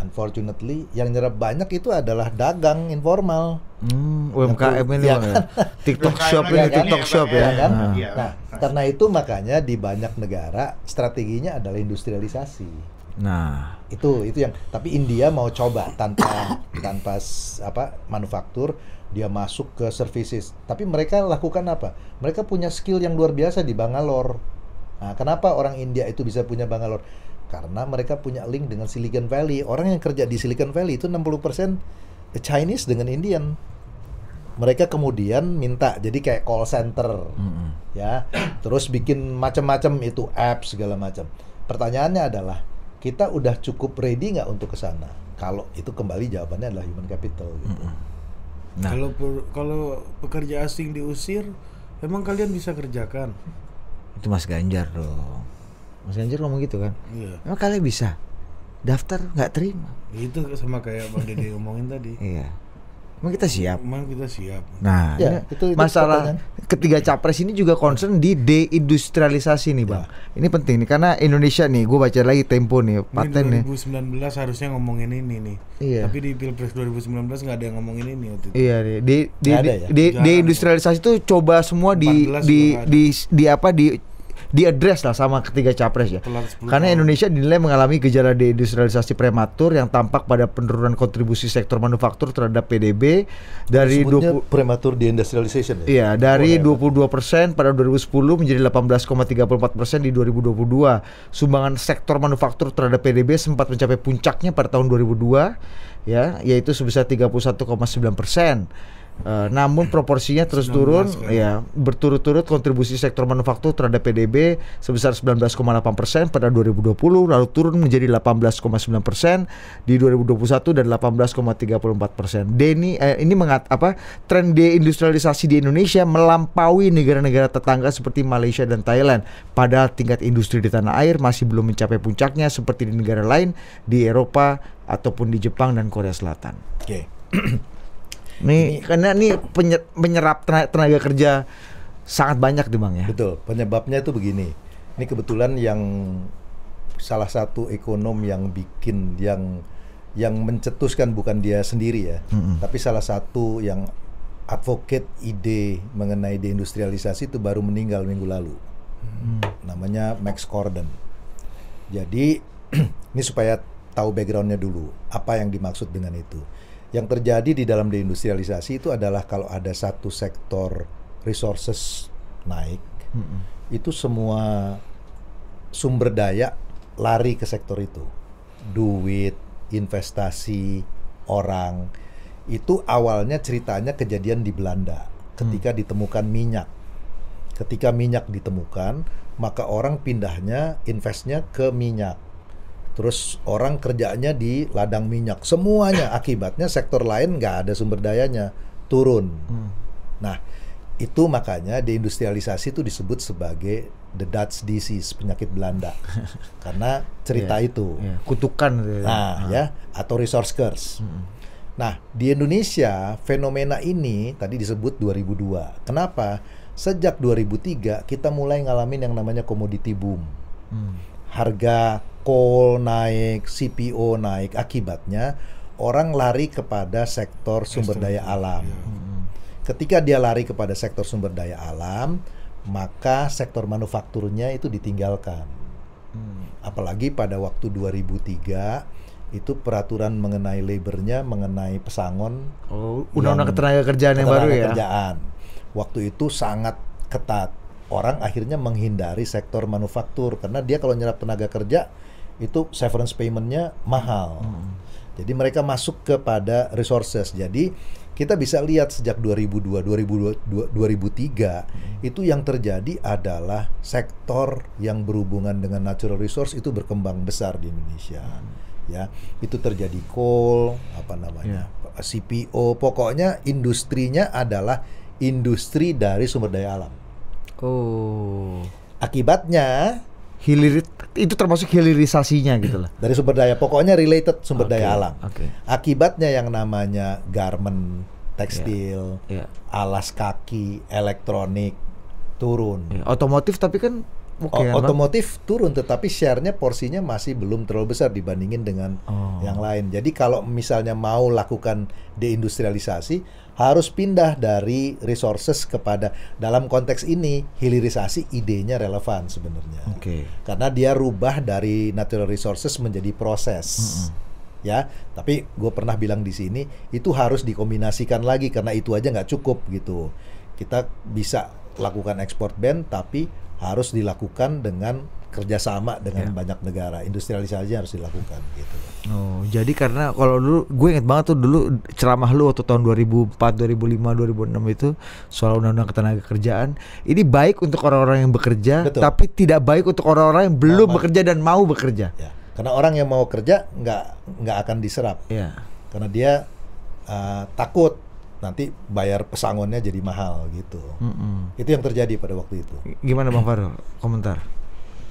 unfortunately, yang nyerap banyak itu adalah dagang informal. Hmm, UMKM ini Bang, ya. kan? TikTok UMKM shop ini TikTok ya, shop ya. ya kan? Nah. Iya. Nah, karena itu makanya di banyak negara strateginya adalah industrialisasi. Nah, Itu itu yang tapi India mau coba tanpa tanpa apa manufaktur dia masuk ke services. Tapi mereka lakukan apa? Mereka punya skill yang luar biasa di Bangalore. Nah, kenapa orang India itu bisa punya Bangalore? Karena mereka punya link dengan Silicon Valley. Orang yang kerja di Silicon Valley itu 60% Chinese dengan Indian. Mereka kemudian minta jadi kayak call center mm-mm. ya terus bikin macam-macam itu apps segala macam pertanyaannya adalah kita udah cukup ready nggak untuk ke sana kalau itu kembali jawabannya adalah human capital gitu Nah. Kalau per- kalau pekerja asing diusir, emang kalian bisa kerjakan? itu Mas Ganjar dong. Mas Ganjar ngomong gitu kan. Iya. Emang kalian bisa daftar nggak terima? Itu sama kayak Bang Dede ngomongin tadi. Iya. Emang kita siap. Emang kita siap. Nah, Ya, itu- itu masalah ketiga capres ini juga concern di deindustrialisasi nih, Bang. Ini penting nih karena Indonesia nih, gue baca lagi Tempo nih, paten nih. 2019 harusnya ngomongin ini nih. Iya. Tapi di Pilpres 2019 nggak ada yang ngomongin ini waktu itu. Iya. Di di di, ya? di, Jarang. deindustrialisasi itu coba semua di 14 di, di di apa di diadres lah sama ketiga capres ya. Telat 10 Karena. Indonesia dinilai mengalami gejala deindustrialisasi prematur yang tampak pada penurunan kontribusi sektor manufaktur terhadap PDB dari Sebutnya 20 prematur deindustrialization ya. Iya, dari Oh, hebat. 22% pada 2010 menjadi 18,34% di 2022. Sumbangan sektor manufaktur terhadap PDB sempat mencapai puncaknya pada tahun 2002 ya, yaitu sebesar 31,9%. Eh, namun proporsinya terus 19 turun kan. ya berturut-turut kontribusi sektor manufaktur terhadap PDB sebesar 19,8% pada 2020 lalu turun menjadi 18,9% di 2021 dan 18,34%. Deni eh, ini mengat apa tren deindustrialisasi di Indonesia melampaui negara-negara tetangga seperti Malaysia dan Thailand. Padahal tingkat industri di tanah air masih belum mencapai puncaknya seperti di negara lain di Eropa ataupun di Jepang dan Korea Selatan. Oke. Nih karena nih penye- menyerap tenaga, tenaga kerja sangat banyak di Bang ya. Betul. Penyebabnya itu begini. Ini kebetulan yang salah satu ekonom yang bikin yang yang mencetuskan bukan dia sendiri ya, tapi salah satu yang advocate ide mengenai deindustrialisasi itu baru meninggal minggu lalu. Namanya Max Corden. Jadi ini supaya tahu backgroundnya dulu apa yang dimaksud dengan itu. Yang terjadi di dalam deindustrialisasi itu adalah kalau ada satu sektor resources naik, itu semua sumber daya lari ke sektor itu. Duit, investasi, orang. Itu awalnya ceritanya kejadian di Belanda ketika ditemukan minyak. Ketika minyak ditemukan, maka orang pindahnya investnya ke minyak. Terus orang kerjanya di ladang minyak. Semuanya akibatnya sektor lain nggak ada sumber dayanya turun. Nah, itu makanya deindustrialisasi itu disebut sebagai the Dutch disease, penyakit Belanda. Karena cerita Iya, itu. iya. Kutukan ya. Nah, ya, atau resource curse. Nah, di Indonesia fenomena ini tadi disebut 2002. Kenapa? Sejak 2003 kita mulai ngalamin yang namanya commodity boom. Hmm. Harga coal naik, CPO naik, akibatnya orang lari kepada sektor sumber daya alam. Ketika dia lari kepada sektor sumber daya alam, maka sektor manufakturnya itu ditinggalkan. Apalagi pada waktu 2003 itu peraturan mengenai labornya, mengenai pesangon Oh, undang-undang ketenaga kerjaan yang baru ya. ketenagakerjaan. Waktu itu sangat ketat. Orang akhirnya menghindari sektor manufaktur karena dia kalau nyerap tenaga kerja itu severance paymentnya mahal. Hmm. Jadi mereka masuk kepada resources. Jadi kita bisa lihat sejak 2002, 2002, 2003 Hmm. itu yang terjadi adalah sektor yang berhubungan dengan natural resource itu berkembang besar di Indonesia. Ya, itu terjadi coal, apa namanya? CPO, pokoknya industrinya adalah industri dari sumber daya alam. Oh. Akibatnya Hilir itu termasuk hilirisasinya gitu lah. dari sumber daya, pokoknya related sumber Oke, daya alam. Oke. Akibatnya yang namanya garment, tekstil, Iya. alas kaki, elektronik turun. Ya, Otomotif tapi kan oke O- kan, Bang? otomotif turun, tetapi share-nya porsinya masih belum terlalu besar dibandingin dengan Oh. yang lain. Jadi kalau misalnya mau lakukan deindustrialisasi, harus pindah dari resources kepada dalam konteks ini hilirisasi idenya relevan sebenarnya. Oke. Karena dia rubah dari natural resources menjadi proses. Ya, tapi gue pernah bilang di sini itu harus dikombinasikan lagi karena itu aja nggak cukup gitu. Kita bisa lakukan ekspor ban tapi harus dilakukan dengan kerjasama dengan Ya. banyak negara. Industrialisasi harus dilakukan gitu. Oh, jadi karena kalau dulu gue inget banget tuh dulu ceramah lu waktu tahun 2004, 2005, 2006 itu soal undang-undang ketenaga kerjaan. Ini baik untuk orang-orang yang bekerja, Betul. tapi tidak baik untuk orang-orang yang belum Mau- bekerja dan mau bekerja. Ya, karena orang yang mau kerja nggak nggak akan diserap Ya. karena dia uh, takut nanti bayar pesangonnya jadi mahal gitu. Mm-mm. Itu yang terjadi pada waktu itu. Gimana Bang Farul? Komentar.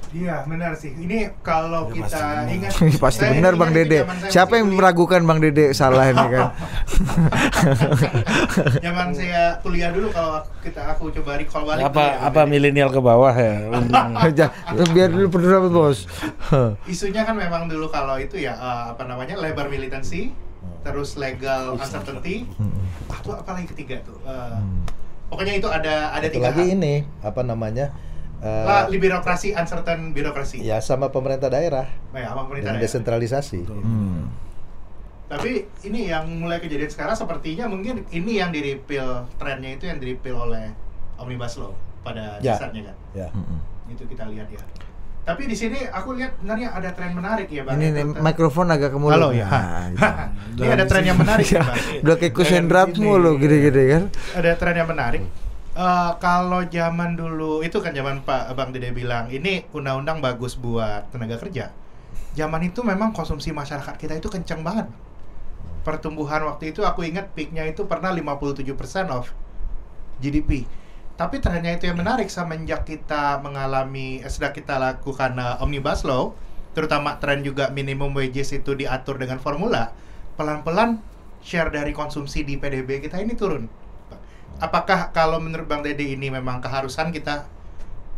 Iya benar sih. Ini kalau Ya, pasti kita benar. ingat Pasti benar ingat Bang Dede. Siapa yang meragukan Bang Dede salah ini kan? Zaman saya kuliah dulu kalau kita aku coba recall balik apa ya, apa milenial ke bawah ya Biar dulu pendapat bos. isunya kan memang dulu kalau itu ya eh, apa namanya labor militancy terus legal uncertainty ah tuh apa lagi ketiga tuh Eh, pokoknya itu ada ada Satu tiga lagi hal. ini apa namanya eh, Lah, di birokrasi, uncertain birokrasi. ya sama pemerintah daerah Baik, apa pemerintah dengan daerah. desentralisasi. Hmm. Tapi ini yang mulai kejadian sekarang sepertinya mungkin ini yang diripil trennya itu yang diripil oleh Omnibus Law pada Ya. dasarnya kan. Ya. Mm-mm. Itu kita lihat ya. Tapi di sini aku lihat sebenarnya ada tren menarik ya, Bang. Ini nih, mikrofon agak ke mulut. Halo ya. Nah, gitu. ini ada tren yang menarik ya, Bang. Udah kayak kusendrat mulu gede-gede kan. Ada tren yang menarik. Eh, kalau zaman dulu itu kan zaman Pak Bang Dede bilang ini undang-undang bagus buat tenaga kerja. Zaman itu memang konsumsi masyarakat kita itu kencang banget. Pertumbuhan waktu itu aku ingat peaknya itu pernah 57% of GDP. Tapi trennya itu yang menarik semenjak kita mengalami eh, sudah kita lakukan eh, omnibus law, terutama tren juga minimum wages itu diatur dengan formula, pelan-pelan share dari konsumsi di PDB kita ini turun. Apakah kalau menurut Bang Dede ini memang keharusan kita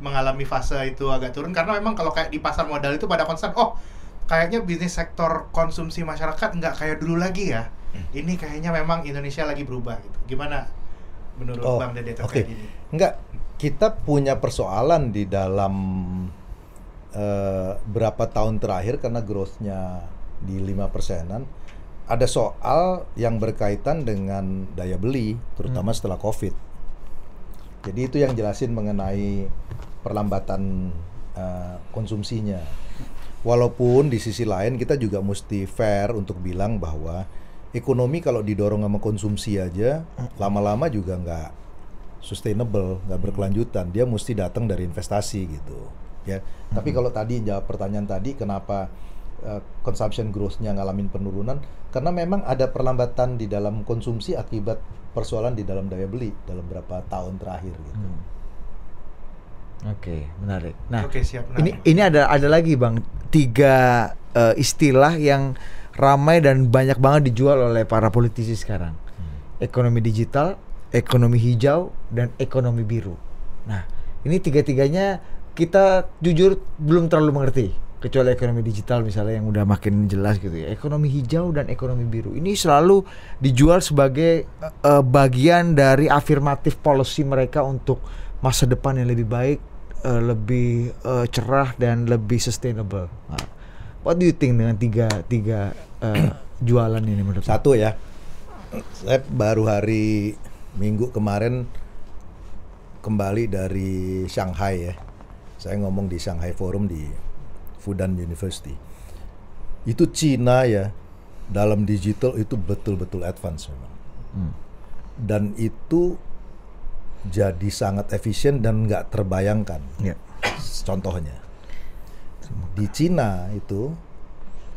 mengalami fase itu agak turun karena memang kalau kayak di pasar modal itu pada concern oh kayaknya bisnis sektor konsumsi masyarakat nggak kayak dulu lagi ya ini kayaknya memang Indonesia lagi berubah gitu gimana menurut Oh, Bang Dede oke. terkait ini Enggak, kita punya persoalan di dalam eh, berapa tahun terakhir karena growth-nya di lima persenan. Ada soal yang berkaitan dengan daya beli, terutama setelah COVID. Jadi itu yang jelasin mengenai perlambatan eh, konsumsinya. Walaupun di sisi lain kita juga mesti fair untuk bilang bahwa ekonomi kalau didorong sama konsumsi aja lama-lama juga nggak sustainable, nggak berkelanjutan. Dia mesti datang dari investasi gitu, ya. Tapi kalau tadi jawab pertanyaan tadi, kenapa uh, consumption growth-nya ngalamin penurunan? Karena memang ada perlambatan di dalam konsumsi akibat persoalan di dalam daya beli dalam beberapa tahun terakhir gitu. Oke, menarik. Nah, Oke, siap. Ini ini ada ada lagi bang tiga eh, istilah yang ramai dan banyak banget dijual oleh para politisi sekarang. Ekonomi digital, ekonomi hijau, dan ekonomi biru. Nah, ini tiga-tiganya kita jujur belum terlalu mengerti. Kecuali ekonomi digital misalnya yang udah makin jelas gitu ya. Ekonomi hijau dan ekonomi biru. Ini selalu dijual sebagai eh, bagian dari afirmatif policy mereka untuk masa depan yang lebih baik, eh, lebih eh, cerah dan lebih sustainable. Nah, what do you think dengan tiga tiga eh, jualan ini menurut Satu ya, saya baru hari Minggu kemarin kembali dari Shanghai ya. Saya ngomong di Shanghai Forum di Fudan University. Itu Cina ya, dalam digital itu betul-betul advance memang. Hmm. Dan itu jadi sangat efisien dan nggak terbayangkan. Ya. Contohnya, di Cina itu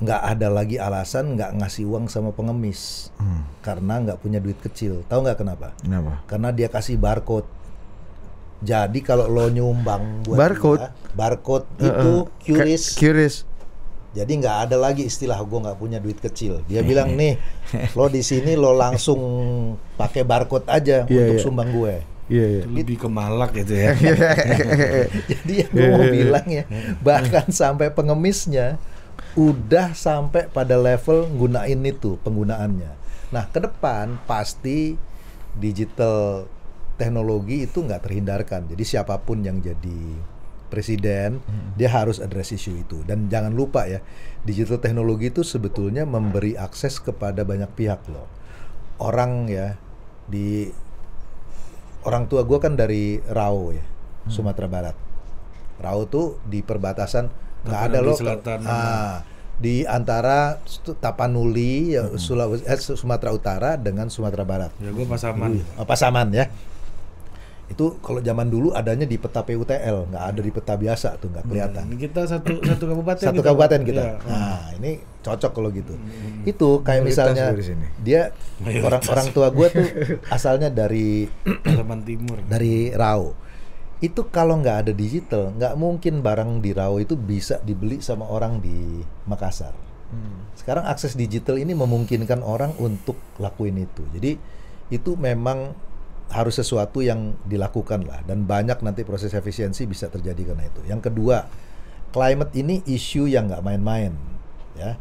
nggak ada lagi alasan nggak ngasih uang sama pengemis Hmm. karena nggak punya duit kecil. Tahu nggak kenapa? Kenapa? Karena dia kasih barcode. Jadi kalau lo nyumbang buat Barcode? dia, barcode itu QRIS. Curious. Jadi nggak ada lagi istilah gue nggak punya duit kecil. Dia bilang nih, lo di sini lo langsung pakai barcode aja Iya, untuk iya. sumbang gue. Iya, iya. Itu lebih ke malak gitu ya. Jadi yang gue mau bilang ya, bahkan sampai pengemisnya udah sampai pada level gunain itu penggunaannya. Nah, ke depan pasti digital teknologi itu nggak terhindarkan. Jadi siapa pun yang jadi presiden, dia harus address isu itu. Dan jangan lupa ya, digital teknologi itu sebetulnya memberi akses kepada banyak pihak loh. Orang ya di orang tua gue kan dari Rau ya, Sumatera Barat. Rau tuh di perbatasan nggak ada loh. Selatan. Ah, di antara Tapanuli, ya, Sulawesi, eh, Sumatera Utara dengan Sumatera Barat. Ya gue pasaman. Oh, Pasaman ya. Itu kalau zaman dulu adanya di peta PUTL, nggak ada di peta biasa tuh nggak kelihatan. Ini kita satu satu kabupaten. Satu kita, kabupaten kita. Iya. Nah, ini cocok kalau gitu. Itu kayak Mayoritas misalnya dia Mayoritas. orang orang tua gue tuh asalnya dari Pasaman Timur. dari Rau. Itu kalau nggak ada digital, nggak mungkin barang di Rau itu bisa dibeli sama orang di Makassar. Sekarang akses digital ini memungkinkan orang untuk lakuin itu. Jadi itu memang harus sesuatu yang dilakukan lah dan banyak nanti proses efisiensi bisa terjadi karena itu. Yang kedua, climate ini isu yang nggak main-main, ya.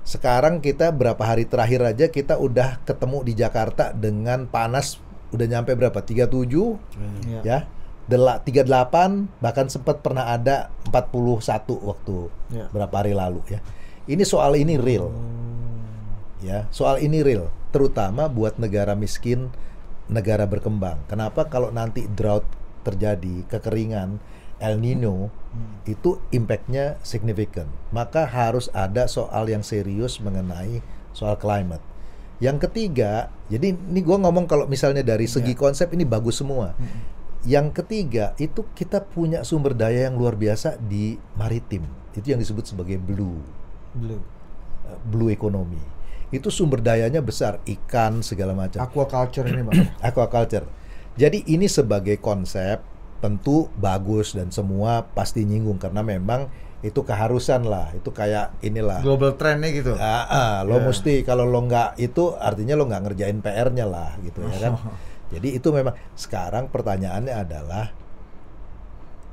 Sekarang kita berapa hari terakhir aja kita udah ketemu di Jakarta dengan panas udah nyampe berapa? 37 Iya. ya dela- 38 bahkan sempat pernah ada 41 waktu Ya. berapa hari lalu ya. Ini soal ini real. Ya, soal ini real, terutama buat negara miskin, negara berkembang. Kenapa kalau nanti drought terjadi, kekeringan, El Nino, itu impactnya signifikan. Maka harus ada soal yang serius mengenai soal climate. Yang ketiga, jadi ini gua ngomong kalau misalnya dari segi konsep ini bagus semua. Yang ketiga itu kita punya sumber daya yang luar biasa di maritim. Itu yang disebut sebagai blue uh, blue economy. Itu sumber dayanya besar, ikan segala macam. Aquaculture ini bang. Aquaculture. Jadi ini sebagai konsep tentu bagus dan semua pasti nyinggung karena memang itu keharusan lah. Itu kayak inilah. Global trendnya gitu. Ah, ah, lo Ya. mesti kalau lo nggak itu artinya lo nggak ngerjain PR-nya lah gitu ya kan. Jadi itu memang sekarang pertanyaannya adalah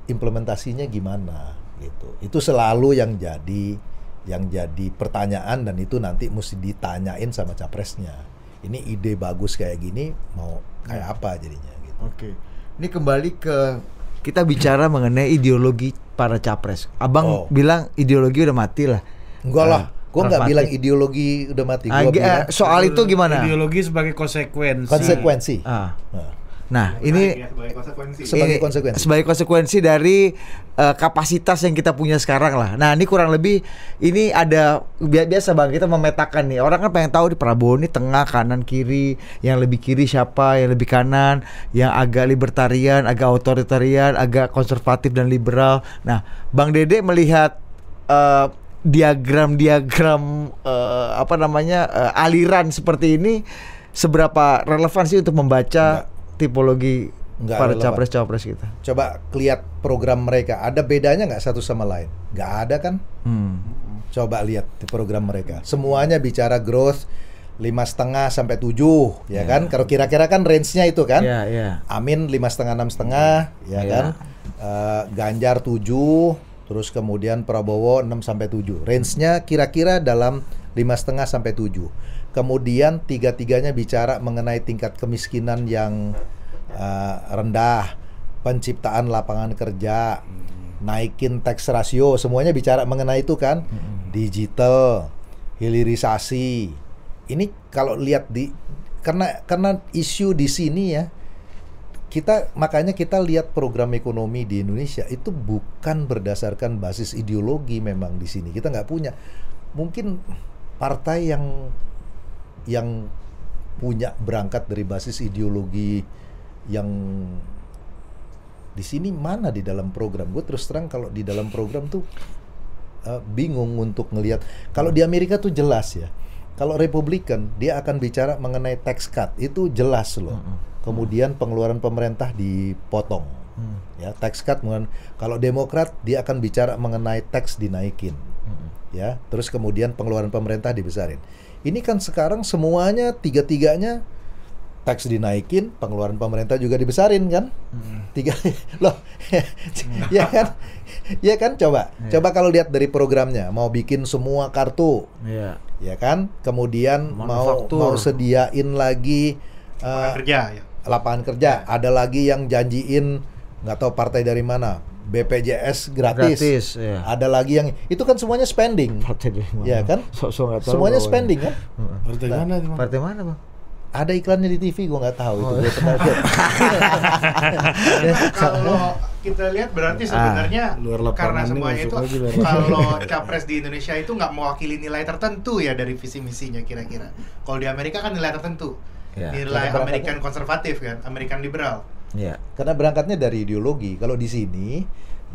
implementasinya gimana gitu. Itu selalu yang jadi yang jadi pertanyaan dan itu nanti mesti ditanyain sama capresnya. Ini ide bagus kayak gini mau kayak apa jadinya gitu. Oke. Ini kembali ke kita bicara mengenai ideologi para capres. Abang Oh. bilang ideologi udah mati lah. Enggak lah, gua nggak pragmatik. bilang ideologi udah mati. Ah, Gua gi- bilang eh, soal itu gimana? Ideologi sebagai konsekuensi. konsekuensi. Ah. Nah, Nah, ini ya, sebagai konsekuensi. Sebagai ini konsekuensi. sebagai konsekuensi dari eh, kapasitas yang kita punya sekarang lah. Nah, ini kurang lebih ini ada bi- biasa Bang kita memetakan nih. Orang kan pengen tahu di Prabowo ini tengah, kanan, kiri, yang lebih kiri siapa, yang lebih kanan, yang agak libertarian, agak otoritarian, agak konservatif dan liberal. Nah, Bang Dede melihat eh, diagram-diagram eh, apa namanya eh, aliran seperti ini seberapa relevan sih untuk membaca tipologi Nggak para capres-capres kita? Coba lihat program mereka, ada bedanya nggak satu sama lain? Nggak ada kan? Hmm. Coba lihat di program mereka. Semuanya bicara growth lima setengah sampai tujuh, ya kan? Kalau kira-kira kan range-nya itu kan? Iya, iya. Amin lima setengah enam setengah, ya Iya. kan? Eh, Ganjar 7, terus kemudian Prabowo 6 sampai 7. Range-nya kira-kira dalam lima setengah sampai 7. Kemudian tiga-tiganya bicara mengenai tingkat kemiskinan yang eh, rendah, penciptaan lapangan kerja, naikin tax rasio, semuanya bicara mengenai itu kan? Digital, hilirisasi. Ini kalau lihat di karena karena isu di sini ya kita makanya kita lihat program ekonomi di Indonesia itu bukan berdasarkan basis ideologi memang di sini kita nggak punya mungkin partai yang yang punya berangkat dari basis ideologi yang di sini mana di dalam program? Gue terus terang kalau di dalam program tuh eh, bingung untuk ngelihat. Kalau di Amerika tuh jelas ya. Kalau Republikan dia akan bicara mengenai tax cut. Itu jelas loh. Kemudian pengeluaran pemerintah dipotong. Ya tax cut kalau Demokrat dia akan bicara mengenai tax dinaikin. Ya terus kemudian pengeluaran pemerintah dibesarin ini kan sekarang semuanya tiga-tiganya tax dinaikin pengeluaran pemerintah juga dibesarin kan? Tiga loh ya kan? Ya kan? Coba coba kalau lihat dari programnya mau bikin semua kartu Iya. ya kan? Kemudian mau Manufaktur. mau sediain lagi Lapangan eh, kerja ya. lapangan kerja. Ada lagi yang janjiin nggak tahu partai dari mana BPJS gratis, Gratis, ya. ada lagi yang itu kan semuanya spending Partai dari mana? ya kan Sok-sok nggak tahu semuanya spending kan Partai mana itu? Bang? Partai mana, Bang? ada iklannya di TV gua nggak tahu itu Oh. gua pernah lihat. Kalau kita lihat berarti Ah, sebenarnya luar lapangan karena semuanya itu kalau capres di Indonesia itu nggak mewakili nilai tertentu ya dari visi misinya kira-kira. Kalau di Amerika kan nilai tertentu. Ya. Nilai American konservatif kan, American liberal. Iya. karena berangkatnya dari ideologi. Kalau di sini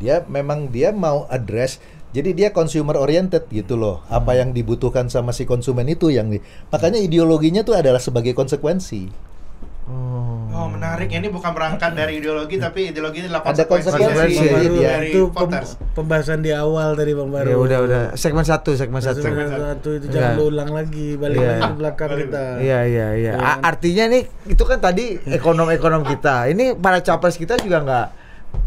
dia memang dia mau address jadi dia consumer oriented gitu loh. Apa yang dibutuhkan sama si konsumen itu yang di, makanya ideologinya tuh adalah sebagai konsekuensi Oh. Oh menarik, ini bukan berangkat dari ideologi tapi ideologi ini adalah Ada konsekuensi konsekuensi, dari, jadi dia- dari itu pem- voters. pembahasan di awal tadi Bang Baru. Ya udah udah segmen satu segmen satu. Segmen satu itu Iya. jangan ulang lagi, balik Iya. lagi ke belakang kita. Iya iya iya. Iya A- kan? Artinya nih itu kan tadi ekonom-ekonom kita. Ini para capres kita juga nggak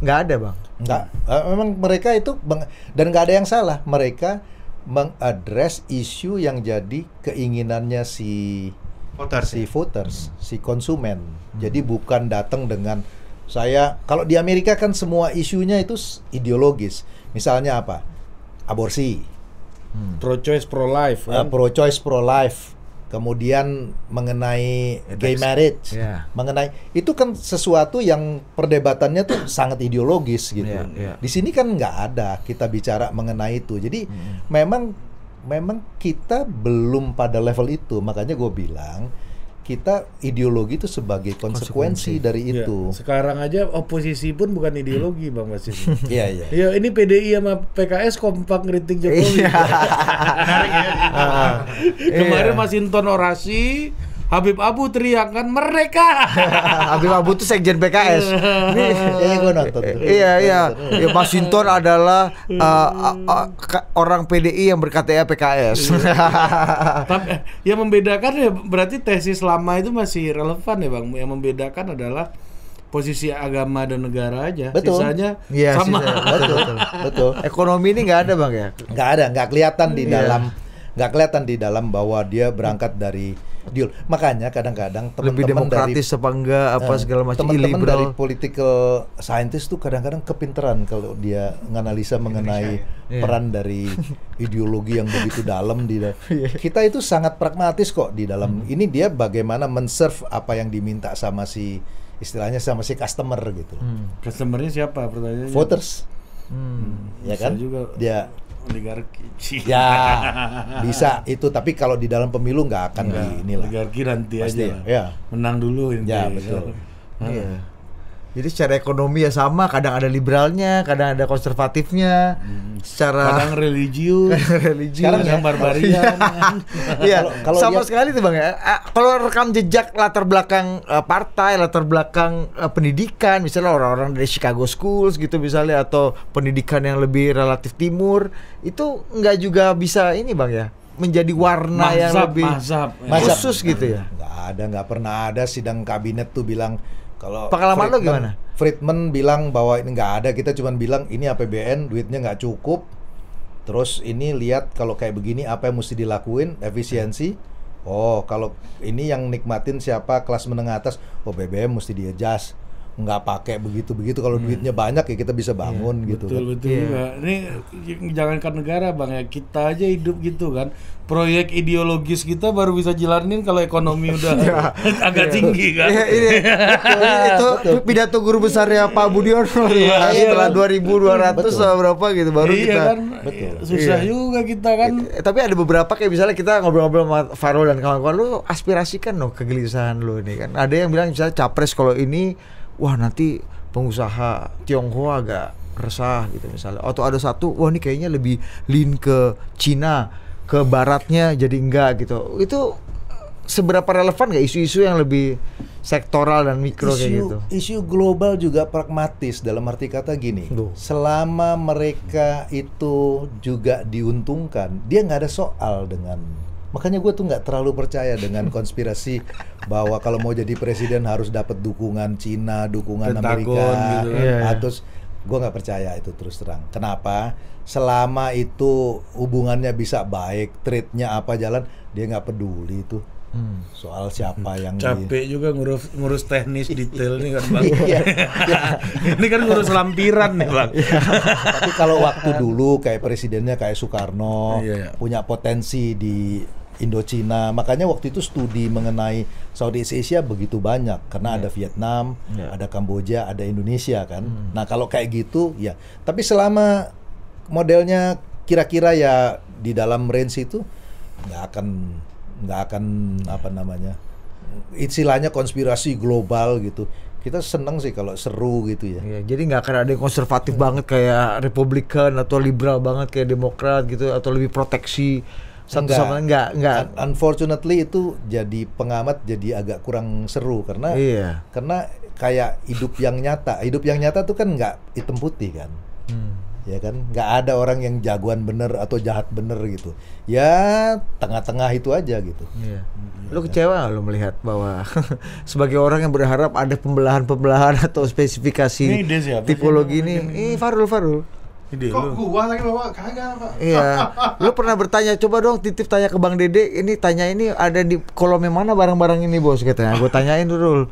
nggak ada bang. Enggak, Eh, memang mereka itu bang- dan nggak ada yang salah. Mereka mengadres isu yang jadi keinginannya si Voters. si voters, si konsumen. Jadi bukan datang dengan Saya kalau di Amerika kan semua isunya itu ideologis. Misalnya apa? Aborsi, Pro choice, pro life. uh, pro choice, pro life. Kemudian mengenai gay marriage, Ya. mengenai itu kan sesuatu yang perdebatannya tuh sangat ideologis gitu. Iya, iya. Di sini kan nggak ada kita bicara mengenai itu. Jadi memang memang kita belum pada level itu. Makanya gue bilang kita ideologi itu sebagai konsekuensi, dari Ya, itu. Sekarang aja oposisi pun bukan ideologi Bang Basim. Iya iya. Iya, ini PDI sama PKS kompak ngeritik Jokowi. Iya. Menarik ya. Kemarin Iya. Mas Inton orasi, Habib Abu teriakan mereka. Habib Abu itu sekjen PKS. Nih, Kayaknya gue nonton tuh. iya iya. Ya, Mas Sinton adalah uh, uh, uh, ka- orang PDI yang berKTA PKS. Tapi eh, yang membedakan ya berarti tesis lama itu masih relevan ya Bang. Yang membedakan adalah posisi agama dan negara aja. Betul. Sisanya Iya, sama. sisanya. Betul, betul. Ekonomi ini nggak ada bang ya? nggak ada nggak kelihatan di Iya. dalam nggak kelihatan di dalam bahwa dia berangkat dari deal makanya kadang-kadang Lebih teman-teman dari demokratis apa enggak apa eh, segala macam teman-teman dari political scientist tuh kadang-kadang kepinteran kalau dia menganalisa mengenai Iya. peran dari ideologi yang begitu dalam di da- Iya. kita itu sangat pragmatis kok di dalam Hmm. ini dia bagaimana men-serve apa yang diminta sama si istilahnya sama si customer gitu Hmm. Customernya siapa pertanyaannya? voters Hmm. ya kan juga. dia Oligarki. Ya, bisa itu. Tapi kalau di dalam pemilu nggak akan Enggak, di inilah. Oligarki nanti Pasti aja. ya, ya. Menang dulu ini. Ya, betul. Iya. Jadi secara ekonomi ya sama, kadang ada liberalnya, kadang ada konservatifnya. Secara Kadang religius, religi. Sekarang kadang ya. barbarian. Iya, Kalau- kalau sama lihat- sekali tuh bang ya. Kalau rekam jejak latar belakang eh, partai, latar belakang eh, pendidikan, misalnya orang-orang dari Chicago Schools gitu misalnya, atau pendidikan yang lebih relatif timur, itu nggak juga bisa ini bang ya, menjadi warna yang Mazhab, lebih mazhab. Mazhab. khusus gitu ya. Nggak ada, nggak pernah ada sidang kabinet tuh bilang kalau Pengalaman lo gimana? Friedman bilang bahwa ini nggak ada. Kita cuma bilang ini APBN duitnya nggak cukup. Terus ini lihat kalau kayak begini apa yang mesti dilakuin efisiensi. Oh kalau ini yang nikmatin siapa kelas menengah atas. Oh BBM mesti di adjust. Nggak pakai begitu begitu. Kalau duitnya banyak ya kita bisa bangun gitu. betul kan. betul Iya. juga. Ini jangankan negara bang ya kita aja hidup gitu kan. Proyek ideologis kita baru bisa jalanin kalau ekonomi udah agak tinggi kan. Iya, ini, itu pidato guru besarnya Pak Budiono ya, Iya, setelah iya. 2200 Betul. atau berapa gitu baru iya kita kan, Betul. susah Iya. juga kita kan. Eh, tapi ada beberapa kayak misalnya kita ngobrol-ngobrol sama Farul dan kawan-kawan lu aspirasikan loh kegelisahan lu ini kan. Ada yang bilang misalnya capres kalau ini wah nanti pengusaha Tionghoa agak resah gitu misalnya. Atau ada satu wah ini kayaknya lebih lean ke Cina, ke baratnya jadi enggak gitu. Itu seberapa relevan nggak isu-isu yang lebih sektoral dan mikro kayak isu, gitu? isu global juga pragmatis dalam arti kata gini Duh. selama mereka itu juga diuntungkan dia nggak ada soal dengan makanya gue tuh nggak terlalu percaya dengan konspirasi bahwa kalau mau jadi presiden harus dapat dukungan Cina dukungan Pentagon Amerika gitu kan. Iya, iya. atau gue nggak percaya itu terus terang kenapa selama itu hubungannya bisa baik trade-nya apa jalan dia nggak peduli itu Hmm. soal siapa yang di- Capek juga ngurus ngurus teknis detail nih kan bang. Iya. Ini kan ngurus lampiran nih bang. Tapi kalau waktu dulu kayak presidennya kayak Soekarno Iya, iya. punya potensi di Indochina, makanya waktu itu studi mengenai Southeast Asia begitu banyak karena ada Vietnam, Iya. ada Kamboja, ada Indonesia kan. Nah kalau kayak gitu ya, tapi selama modelnya kira-kira ya di dalam range itu nggak akan nggak akan apa namanya istilahnya konspirasi global gitu. Kita seneng sih kalau seru gitu ya. Iya, jadi nggak akan ada yang konservatif banget kayak Republikan atau liberal banget kayak Demokrat gitu atau lebih proteksi satu Enggak. sama lain nggak nggak Un- Unfortunately itu jadi pengamat jadi agak kurang seru karena iya karena kayak hidup yang nyata. Hidup yang nyata tuh kan nggak hitam putih kan. Hmm. Ya kan? nggak ada orang yang jagoan bener atau jahat bener gitu. Ya tengah-tengah itu aja gitu. iya lu kecewa nggak lu melihat bahwa sebagai orang yang berharap ada pembelahan-pembelahan atau spesifikasi Ini tipologi ini ini Farul Farul Ide Kok lu. gua lagi bawa kagak apa? Iya, lu pernah bertanya, coba dong titip tanya ke Bang Dede, ini tanya ini ada di kolom yang mana barang-barang ini bos katanya. Gue tanyain dulu.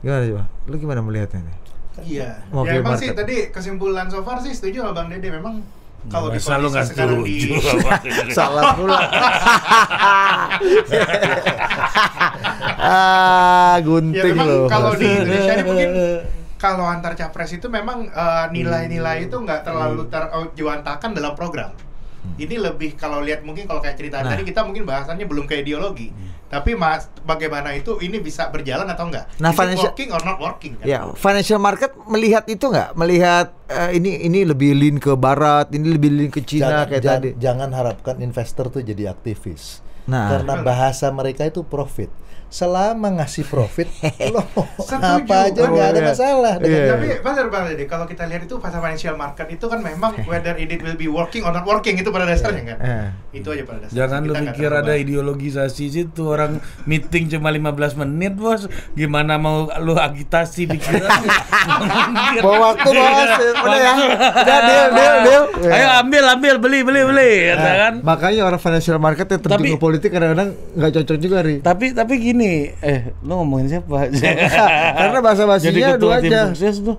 Gimana coba? Lu gimana melihatnya nih? Iya. Mobil ya emang sih market. tadi kesimpulan so far sih setuju sama Bang Dede memang kalau di Masa lu kondisi nggak sekarang di setuju sama Salah pula. ah, ya gunting memang loh. kalau di Indonesia ini mungkin kalau antar capres itu memang eh, nilai-nilai itu nggak terlalu terjuantakan dalam program. Ini lebih kalau lihat mungkin kalau kayak cerita Nah. tadi kita mungkin bahasannya belum ke ideologi. Tapi mas bagaimana itu ini bisa berjalan atau enggak? Nah, Is it financial- working or not working? kan? Ya, financial market melihat itu nggak? Melihat eh, ini ini lebih lean ke barat, ini lebih lean ke Cina jangan, kayak jangan- tadi. jangan harapkan investor tuh jadi aktivis. Nah. Karena bahasa mereka itu profit. Selama ngasih profit, lo Setuju. apa aja nggak ada Oh, iya. masalah. dengan Iya. Tapi benar Bang Dede, kalau kita lihat itu pasar financial market itu kan memang whether it will be working or not working itu pada dasarnya kan. Eh. Itu aja pada dasarnya. Jangan lu Kita pikir ada ideologisasi situ orang meeting cuma 15 menit bos gimana mau lu agitasi pikiran Bawa waktu bos, udah ya, udah deal deal deal. ayo ambil ambil beli beli beli kata kan Makanya orang financial market yang terjun Tapi- ke politik kadang-kadang nggak cocok juga ri. tapi tapi gini eh lu ngomongin siapa Karena bahasa basinya ketua dua aja. sukses tuh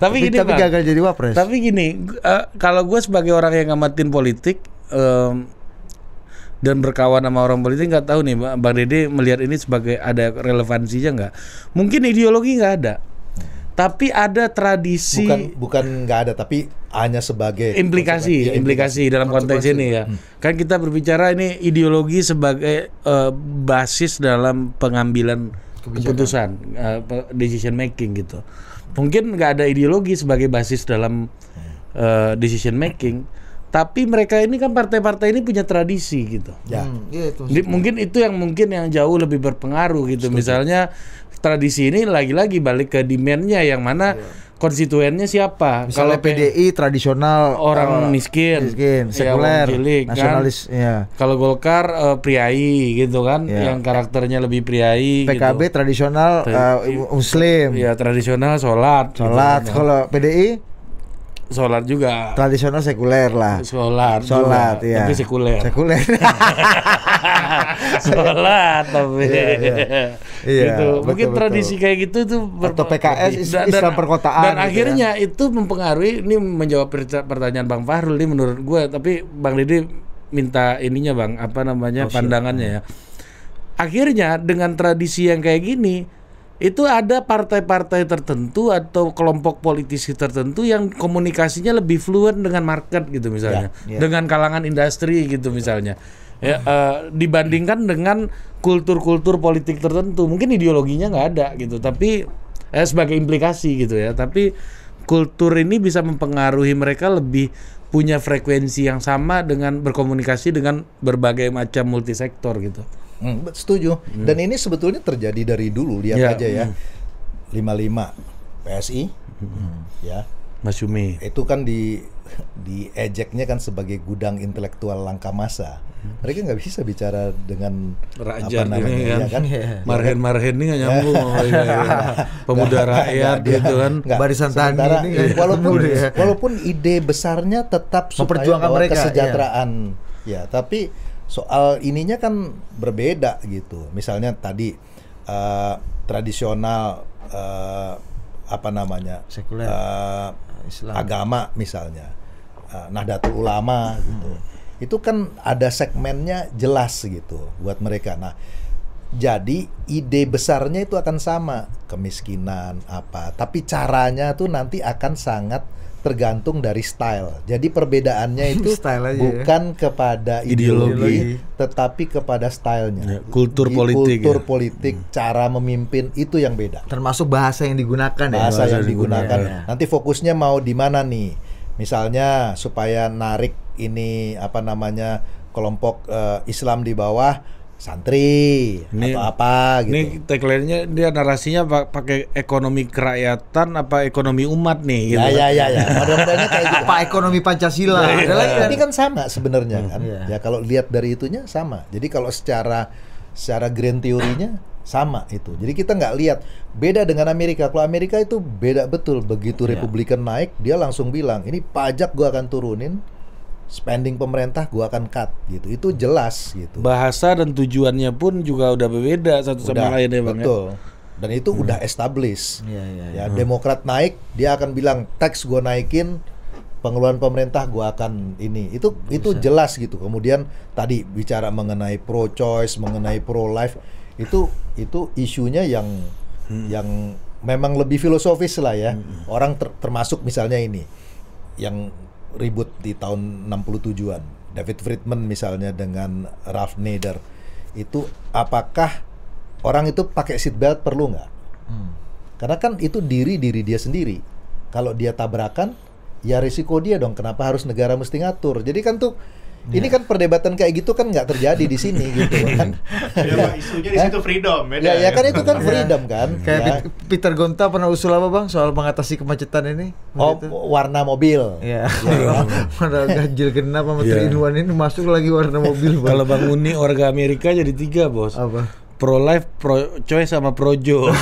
tapi gini tapi Bang. gagal jadi wapres. Tapi gini, eh, kalau gue sebagai orang yang ngamatin politik em, dan berkawan sama orang politik nggak tahu nih, Bang Dede melihat ini sebagai ada relevansinya nggak? Mungkin ideologi nggak ada, tapi ada tradisi bukan bukan nggak ada tapi hanya sebagai implikasi. Ya, implikasi dalam konteks ini ya. Kan kita berbicara ini ideologi sebagai eh, basis dalam pengambilan keputusan, eh, pe- decision making gitu. Mungkin nggak ada ideologi sebagai basis dalam eh, decision making, tapi mereka ini kan partai-partai ini punya tradisi gitu. Ya. Hmm, iya itu. Di- mungkin itu yang mungkin yang jauh lebih berpengaruh gitu. Misalnya tradisi ini lagi-lagi balik ke demandnya yang mana konstituennya siapa. Kalau pe- PDI tradisional orang eh, miskin, miskin, Ya, sekuler, orang cilik, kan. nasionalis, ya. Kalau Golkar eh, priai gitu kan, Ya. yang karakternya lebih priai. PKB gitu. tradisional eh, muslim, ya tradisional sholat, gitu. sholat. Kalau PDI sholat juga, tradisional sekuler lah. Sholat, juga, ya. tapi sekuler, Sekuler. sholat tapi, Iya, iya. Iya, gitu. Mungkin betul, tradisi betul. kayak gitu tuh ber- Atau PKS is- Islam perkotaan Dan gitu ya. akhirnya itu mempengaruhi. Ini menjawab perta- pertanyaan Bang Fahrul ini menurut gue, tapi Bang Dede minta ininya Bang, apa namanya pandangannya ya. Akhirnya dengan tradisi yang kayak gini, itu ada partai-partai tertentu atau kelompok politisi tertentu yang komunikasinya lebih fluent dengan market gitu misalnya, Ya, ya. dengan kalangan industri gitu misalnya. Ya, eh, dibandingkan dengan kultur-kultur politik tertentu, mungkin ideologinya nggak ada gitu, tapi eh, sebagai implikasi gitu ya. Tapi kultur ini bisa mempengaruhi mereka lebih punya frekuensi yang sama dengan berkomunikasi dengan berbagai macam multisektor gitu. Hmm, setuju. Dan ini sebetulnya terjadi dari dulu, lihat Ya, aja ya. 55 PSI ya. Mas Yumi. Itu kan di di ejeknya kan sebagai gudang intelektual langka masa. Mereka nggak bisa bicara dengan Raja apa namanya ini kan, ya kan? Marhen-Marhen ini nggak nyambung sama ini, ya. pemuda rakyat dia- gitu kan. nggak. Barisan tani ini nggak walaupun dia. walaupun ide besarnya tetap supaya mereka, kesejahteraan ya tapi soal ininya kan berbeda gitu. Misalnya tadi eh, tradisional eh, apa namanya Sekuler. eh, Islam. agama misalnya. Eh, Nahdlatul Ulama gitu. Itu kan ada segmennya jelas gitu buat mereka. Nah jadi ide besarnya itu akan sama. Kemiskinan apa. Tapi caranya tuh nanti akan sangat tergantung dari style jadi perbedaannya itu Style aja ya. bukan kepada Ideologi. ideologi, tetapi kepada stylenya Ya, kultur Di politik kultur ya. politik cara memimpin itu yang beda Termasuk bahasa yang digunakan ya. bahasa yang digunakan. ya. Nanti fokusnya mau di mana nih? Misalnya supaya narik ini apa namanya kelompok eh, Islam di bawah santri Ini- atau apa gitu. Ini tagline-nya dia narasinya pa- pakai ekonomi kerakyatan apa ekonomi umat nih gitu. ya ya ya ya. Mudah-mudahannya kayak gitu. Pak ekonomi Pancasila. Iya, Ada lagi kan? Kan sama sebenarnya kan. Iya. Ya kalau lihat dari itunya sama. Jadi kalau secara secara grand teorinya sama itu. Jadi kita nggak lihat beda dengan Amerika. Kalau Amerika itu beda betul. Begitu Iya. Republikan naik, dia langsung bilang ini pajak gua akan turunin, spending pemerintah gua akan cut gitu. Itu jelas gitu. Bahasa dan tujuannya pun juga udah berbeda satu sama Udah, lain ya Bang ya. betul. Dan itu udah established. Iya, iya, Ya, Demokrat naik, dia akan bilang tax gue naikin, pengeluaran pemerintah gue akan ini. Itu itu jelas gitu. Kemudian tadi bicara mengenai pro choice, mengenai pro life, itu itu isunya yang yang memang lebih filosofis lah ya. Orang ter- termasuk misalnya ini yang ribut di tahun 67-an. David Friedman misalnya dengan Ralph Nader. Itu apakah orang itu pakai seatbelt perlu nggak? Karena kan itu diri diri dia sendiri. Kalau dia tabrakan, ya risiko dia dong. Kenapa harus negara mesti ngatur? Jadi kan tuh ini kan perdebatan kayak gitu kan nggak terjadi di sini gitu kan. Ya, isunya di situ freedom, beda. ya, ya kan itu kan freedom kan. Kayak ya. Peter Gonta pernah usul apa bang soal mengatasi kemacetan ini? Oh, Begitu. warna mobil. Iya. Mana ganjil genap sama. 3 in 1 ini masuk lagi warna mobil. Kalau Bang Uni warga Amerika jadi tiga bos. apa? Pro life, pro choice sama projo.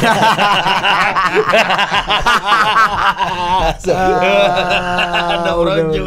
Ada Projo.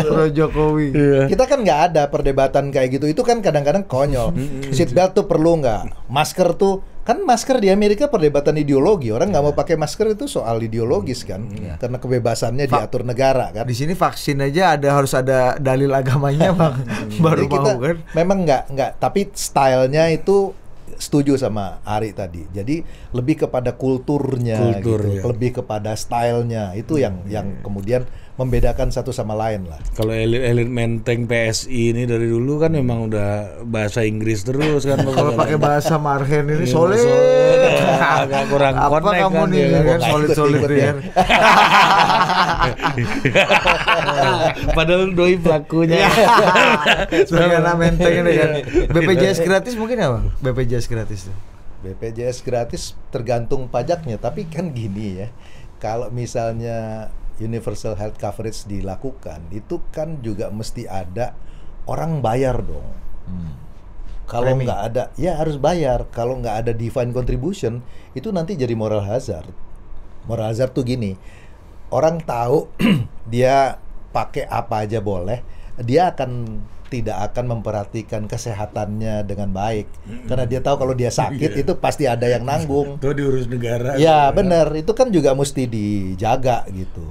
Pro Jokowi. Iya. Kita kan nggak ada perdebatan kayak gitu. Itu kan kadang-kadang konyol. Seatbelt tuh perlu nggak? Masker tuh kan masker di Amerika perdebatan ideologi. Orang nggak mau pakai masker itu soal ideologis kan, karena kebebasannya diatur negara kan. Di sini vaksin aja ada harus ada dalil agamanya bang. Baru Jadi kita mau kan? memang nggak nggak, tapi stylenya itu setuju sama Ari tadi. Jadi lebih kepada kulturnya, Kultur, gitu, ya. lebih kepada stylenya itu yang yang kemudian membedakan satu sama lain lah. Kalau elit-elit menteng PSI ini dari dulu kan memang udah bahasa Inggris terus kan. Kalau pakai bahasa Marhen ini Iya, solid. Agak kurang Apa connect kamu kan, nih ya kan? kan solid solid ya. Padahal doi pelakunya. Anak menteng ini kan. BPJS gratis mungkin ya bang? BPJS gratis tuh. BPJS gratis tergantung pajaknya, tapi kan gini ya. Kalau misalnya universal health coverage dilakukan, itu kan juga mesti ada orang bayar dong. Kalau Premi. nggak ada, ya harus bayar. Kalau nggak ada divine contribution, itu nanti jadi moral hazard. Moral hazard tuh gini, orang tahu dia pakai apa aja boleh, dia akan tidak akan memperhatikan kesehatannya dengan baik, karena dia tahu kalau dia sakit itu pasti ada yang nanggung. Tuh diurus negara. Ya benar, itu kan juga mesti dijaga gitu.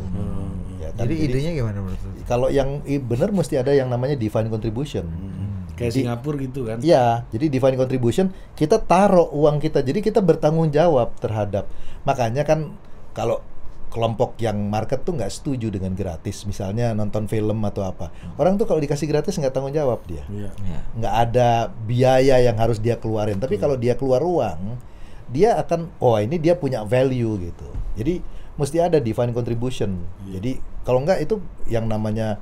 Ya kan? Jadi idenya gimana menurut kalau yang benar mesti ada yang namanya divine contribution. Kayak Di- Singapura gitu kan. Iya, jadi divine contribution kita taruh uang kita, jadi kita bertanggung jawab terhadap. Makanya kan kalau kelompok yang market tuh nggak setuju dengan gratis, misalnya nonton film atau apa. Orang tuh kalau dikasih gratis nggak tanggung jawab dia, Iya. nggak ada biaya yang harus dia keluarin. Tapi kalau dia keluar uang, dia akan, oh ini dia punya value gitu. Jadi mesti ada divine contribution. Jadi kalau nggak itu yang namanya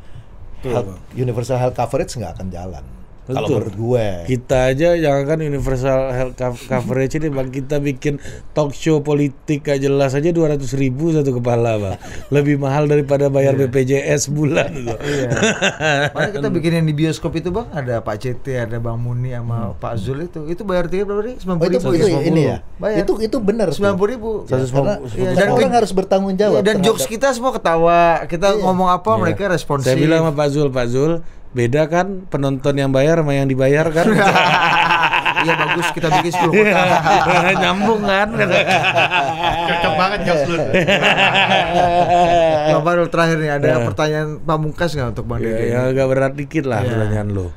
Betul, health- universal health coverage nggak akan jalan. Kalau Betul. menurut gue. Kita aja jangan kan universal health co- coverage ini bang kita bikin talk show politik gak jelas aja 200 ribu satu kepala bang lebih mahal daripada bayar BPJS bulan. Iya. Makanya kita bikin yang di bioskop itu bang ada Pak CT, ada Bang Muni sama Pak Zul itu. Itu bayar tiket berapa nih? Sembilan Oh, itu, ribu. itu ini ya. Bayar. Itu itu benar. tuh. sembilan puluh ribu. Ya, karena Iya, dan dan orang harus bertanggung jawab. Iya, dan jokes terhadap- kita semua ketawa. Kita Iya. ngomong apa Iya. mereka responsif. Saya bilang sama Pak Zul, Pak Zul beda kan penonton yang bayar sama yang dibayar kan? Iya bagus kita bikin 10 kota. Nyambung kan? Cocok banget jokes lu. Farul terakhir nih ada pertanyaan pamungkas nggak untuk Bang ya, Dede? ya agak berat dikit lah Iya. pertanyaan lo.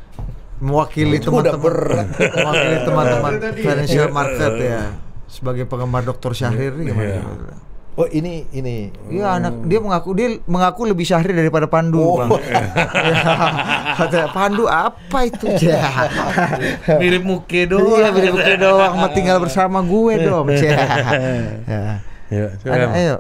Mewakili teman-teman mewakili teman-teman financial market ya. Sebagai penggemar Dr. Syahrir nih gimana? Iya. Oh ini ini. Iya anak dia mengaku dia mengaku lebih syahrir daripada Pandu Oh. bang. Ya, kata Pandu apa itu ya? Mirip muke doang. Iya beda beda doang, mau tinggal bersama gue dong. Ya. Ya. Ya, Ada, ayo.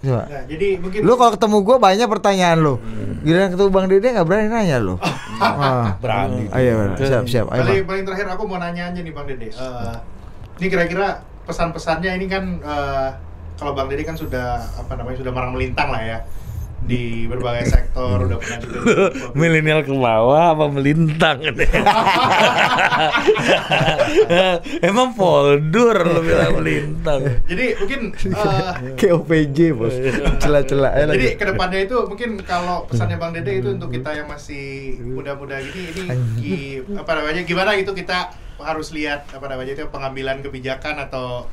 Coba. Nah, jadi mungkin Lu kalau ketemu gue banyak pertanyaan lu. Giliran ketemu Bang Dede nggak berani nanya lu. Ah. Berani. Ayo, siap siap. Ayo, paling, paling terakhir aku mau nanya aja nih Bang Dede. Eh, ini kira-kira pesan-pesannya ini kan eh, kalau Bang Dede kan sudah apa namanya sudah marang melintang lah ya di berbagai sektor udah di- Milenial ke bawah apa melintang nih? Emang poldur lo bilang melintang. Jadi mungkin eh, Kayak OPJ bos. Celah-celah. Jadi ke depannya itu mungkin kalau pesannya Bang Dede itu untuk kita yang masih muda-muda gini ini gi- apa namanya gimana itu kita harus lihat apa namanya itu pengambilan kebijakan atau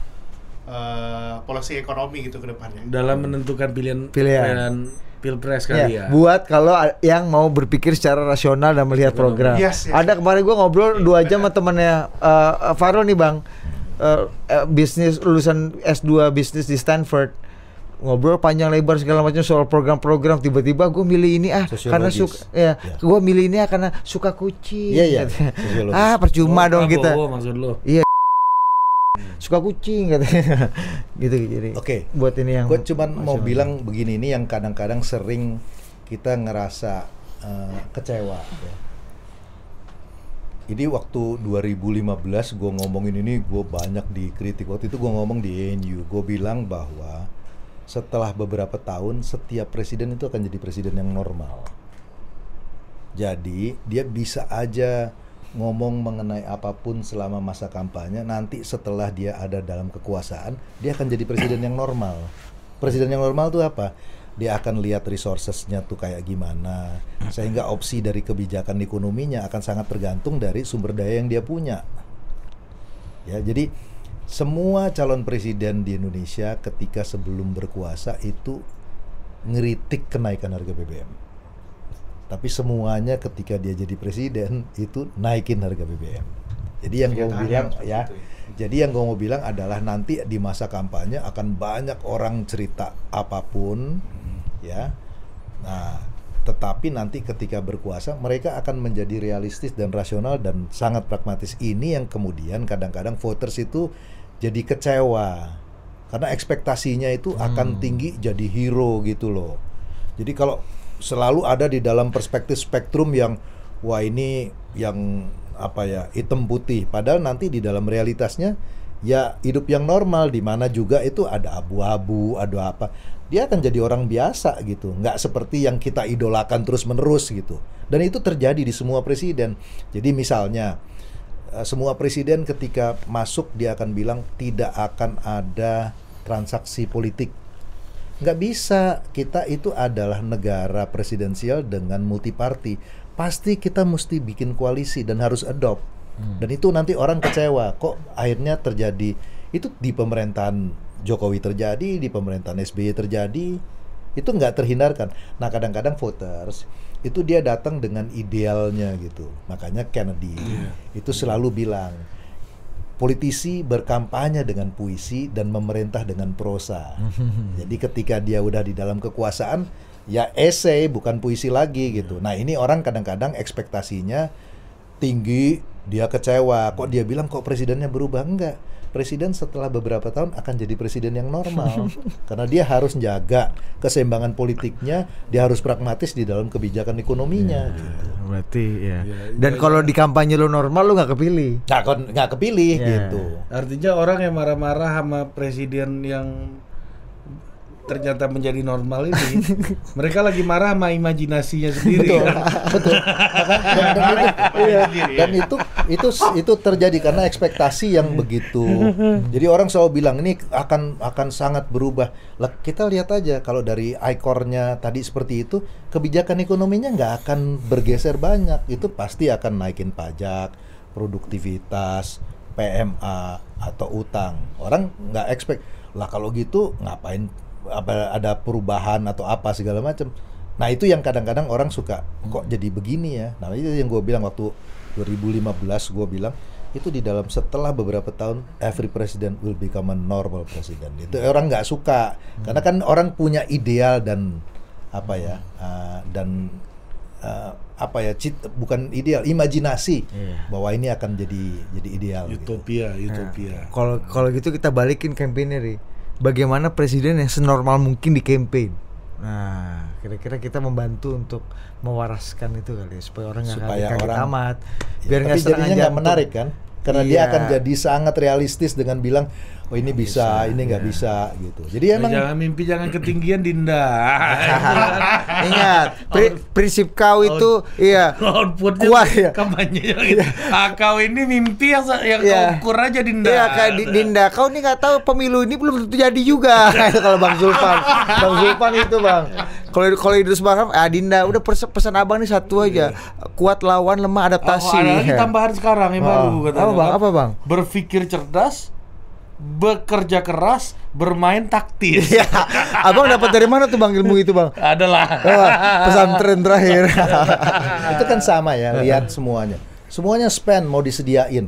eh, policy ekonomi gitu ke depannya. dalam menentukan pilihan Pilihan. pilpres Ya, kali ya. buat kalau yang mau berpikir secara rasional dan melihat program. Yes, yes, Ada kemarin gua ngobrol dua jam sama temannya uh, Faro nih bang, Uh, uh, bisnis lulusan S2 bisnis di Stanford. Ngobrol panjang lebar segala macam soal program-program tiba-tiba gue milih ini ah karena Sosiologis. suka ya, Ya. gue milih ini ah karena suka kucing Iya, iya. katanya. Sosiologis. ah percuma Oh, dong kita maksud lo. Suka kucing katanya gitu jadi Oke. buat ini yang Gue cuman mau bilang begini ini yang kadang-kadang sering kita ngerasa eh, kecewa. ya. Ini waktu 2015 gue ngomongin ini gue banyak dikritik. Waktu itu gue ngomong di ANU, gue bilang bahwa setelah beberapa tahun setiap presiden itu akan jadi presiden yang normal. Jadi dia bisa aja ngomong mengenai apa pun selama masa kampanye. Nanti setelah dia ada dalam kekuasaan, dia akan jadi presiden yang normal. Presiden yang normal itu apa? Dia akan lihat resourcesnya tuh kayak gimana, sehingga opsi dari kebijakan ekonominya akan sangat tergantung dari sumber daya yang dia punya. Ya, jadi semua calon presiden di Indonesia ketika sebelum berkuasa itu ngeritik kenaikan harga BBM. Tapi semuanya ketika dia jadi presiden itu naikin harga BBM. Jadi yang gue mau bilang ya, itu ya. jadi yang gue mau bilang adalah nanti di masa kampanye akan banyak orang cerita apa pun, ya. Nah, tetapi nanti ketika berkuasa mereka akan menjadi realistis dan rasional dan sangat pragmatis. Ini yang kemudian kadang-kadang voters itu jadi kecewa karena ekspektasinya itu akan tinggi jadi hero gitu loh. Jadi kalau selalu ada di dalam perspektif spektrum yang wah ini yang apa ya hitam putih. Padahal nanti di dalam realitasnya ya hidup yang normal di mana juga itu ada abu-abu ada apa. Dia akan jadi orang biasa gitu. Nggak seperti yang kita idolakan terus menerus gitu. Dan itu terjadi di semua presiden. Jadi misalnya eh, semua presiden ketika masuk dia akan bilang tidak akan ada transaksi politik nggak bisa. Kita itu adalah negara presidensial dengan multiparty pasti kita mesti bikin koalisi dan harus adopt. Dan itu nanti orang kecewa. Kok akhirnya terjadi? Itu di pemerintahan Jokowi terjadi di pemerintahan SBY terjadi. Itu nggak terhindarkan. Nah kadang-kadang voters itu dia datang dengan idealnya gitu. Makanya Kennedy itu selalu bilang politisi berkampanye dengan puisi dan memerintah dengan prosa. Jadi ketika dia udah di dalam kekuasaan, ya esai bukan puisi lagi gitu. Nah ini orang kadang-kadang ekspektasinya tinggi, dia kecewa. Kok dia bilang kok presidennya berubah? Enggak. Presiden setelah beberapa tahun akan jadi presiden yang normal karena dia harus jaga keseimbangan politiknya, dia harus pragmatis di dalam kebijakan ekonominya. gitu. berarti ya Ya, dan ya, kalau di kampanye lu normal lu nggak kepilih Nggak nggak kepilih Ya. gitu. Artinya orang yang marah-marah sama presiden yang ternyata menjadi normal ini, mereka lagi marah sama imajinasinya sendiri. kan? betul. Dan, dan itu, iya, dan itu itu itu terjadi karena ekspektasi yang begitu. Jadi orang selalu bilang ini akan akan sangat berubah. Lah kita lihat aja kalau dari ikornya tadi seperti itu kebijakan ekonominya nggak akan bergeser banyak. Itu pasti akan naikin pajak produktivitas PMA atau utang. Orang nggak expect lah kalau gitu ngapain apa ada perubahan atau apa segala macam Nah itu yang kadang-kadang orang suka kok jadi begini ya. Nah itu yang gue bilang waktu 2015 gue bilang itu di dalam setelah beberapa tahun every president will become a normal president. Itu orang nggak suka karena kan orang punya ideal dan apa ya uh, dan uh, apa ya cit, bukan ideal imajinasi Iya. bahwa ini akan jadi jadi ideal. gitu. Utopia, utopia. kalau kalau gitu kita balikin kampanye nih bagaimana presiden yang senormal mungkin di campaign nah kira-kira kita membantu untuk mewaraskan itu kali ya, supaya orang nggak Supaya kaget orang- amat Ya, biar nggak tapi serangan jadinya nggak jantung. menarik kan? Karena dia Iya. akan jadi sangat realistis dengan bilang, oh ini bisa, ini nggak bisa gitu. Jadi emang jangan mimpi jangan ketinggian Dinda. ingat pri- prinsip kau itu iya Outputnya Kuat, ya. kampanye gitu. Ah, kau ini mimpi yang yang Iya. kau ukur aja Dinda. Iya kayak Di- Dinda, kau nih nggak tahu pemilu ini belum tentu jadi juga. kalau Bang Zulfan, Bang Zulfan itu bang. Kalau kalau Idrus Marham, ah Dinda, udah pesan abang nih satu aja, kuat lawan lemah Oh, adaptasi. ada lagi tambahan sekarang yang baru Oh, katanya. apa, Bang? Apa, Bang? Berpikir cerdas, bekerja keras, bermain taktis. Iya. Abang dapat dari mana tuh Bang ilmu itu Bang? Adalah. Wah, pesantren terakhir. itu kan sama ya lihat semuanya semuanya spend mau disediain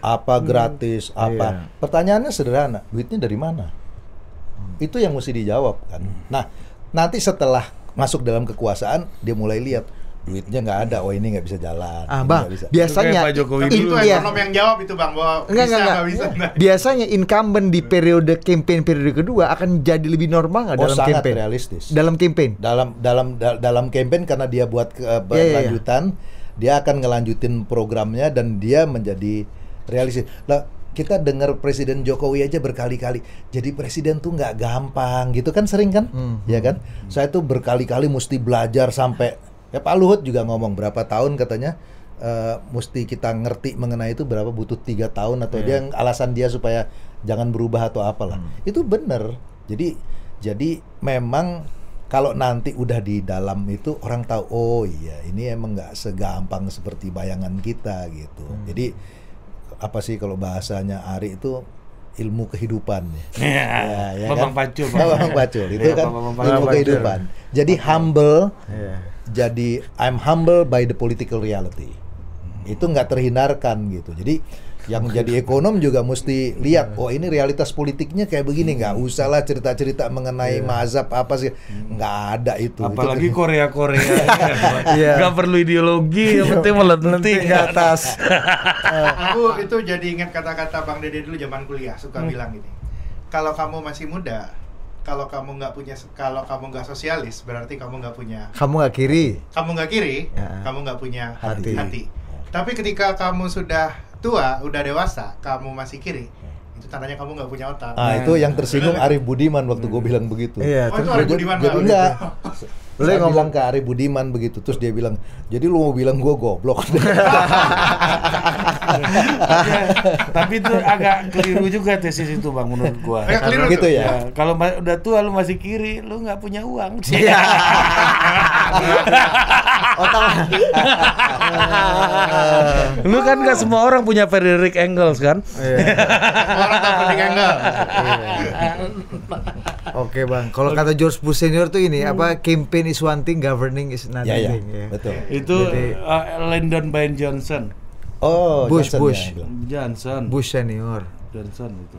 apa gratis apa Iya. pertanyaannya sederhana duitnya dari mana itu yang mesti dijawab kan nah nanti setelah masuk dalam kekuasaan dia mulai lihat duitnya nggak ada oh ini nggak bisa jalan Ah, Bang, nggak bisa. biasanya Pak Jokowi itu iya. ekonom yang jawab itu bang bahwa Enggak, bisa enggak, nggak bisa enggak. Biasanya incumbent di periode campaign periode kedua akan jadi lebih normal nggak oh dalam sangat campaign? realistis Dalam campaign. dalam dalam da- dalam campaign karena dia buat uh, iya, iya. berlanjutan dia akan ngelanjutin programnya dan dia menjadi realistis lah kita dengar Presiden Jokowi aja berkali-kali jadi presiden tuh nggak gampang gitu kan sering kan Hmm. ya kan saya tuh berkali-kali mesti belajar sampai ya Pak Luhut juga ngomong berapa tahun katanya eh, mesti kita ngerti mengenai itu berapa butuh tiga tahun atau dia alasan dia supaya jangan berubah atau apalah. Itu bener jadi jadi memang kalau nanti udah di dalam itu orang tahu oh iya ini emang nggak segampang seperti bayangan kita gitu. Jadi apa sih kalau bahasanya Ari itu ilmu kehidupan ya, Ya, ya Bambang kan? Pacul. Bambang Pacul itu Iya, kan Bambang ilmu Pacul. kehidupan. Jadi humble. Iya. Jadi I'm humble by the political reality. Itu nggak terhindarkan gitu. Jadi yang jadi ekonom juga mesti lihat oh ini realitas politiknya kayak begini. Nggak usah lah cerita-cerita mengenai mazhab apa sih. Nggak ada itu. Apalagi itu, Korea Korea, Iya. nggak perlu ideologi, yang penting melenting ke atas. aku itu jadi ingat kata-kata bang Dede dulu zaman kuliah suka bilang gini kalau kamu masih muda kalau kamu nggak punya kalau kamu nggak sosialis berarti kamu nggak punya Kamu nggak kiri. kamu nggak kiri Ya. kamu nggak punya Hati. hati. tapi ketika kamu sudah tua udah dewasa kamu masih kiri itu tandanya kamu nggak punya otak ah itu yang tersinggung Arif Budiman waktu gue bilang begitu Iya, oh itu Arif Budiman enggak Lu Saya yang bilang ke Arif Budiman begitu terus dia bilang jadi lu mau bilang gue goblok Tapi itu agak keliru juga tesis itu bang menurut gua. Agak keliru gitu ya? Ya, Kalau ma- udah tua lu masih kiri, lu nggak punya uang. Iya. Otak. lu kan nggak semua orang punya Frederick Engels kan? Iya. orang tak penting angle Oke bang, kalau kata George Bush senior tuh ini apa campaign is one thing, governing is another ya ya thing. ya. betul Itu Jadi- uh, Lyndon Baines Johnson. oh Bush, Johnson Bush. ya. Johnson. Bush senior. Johnson itu.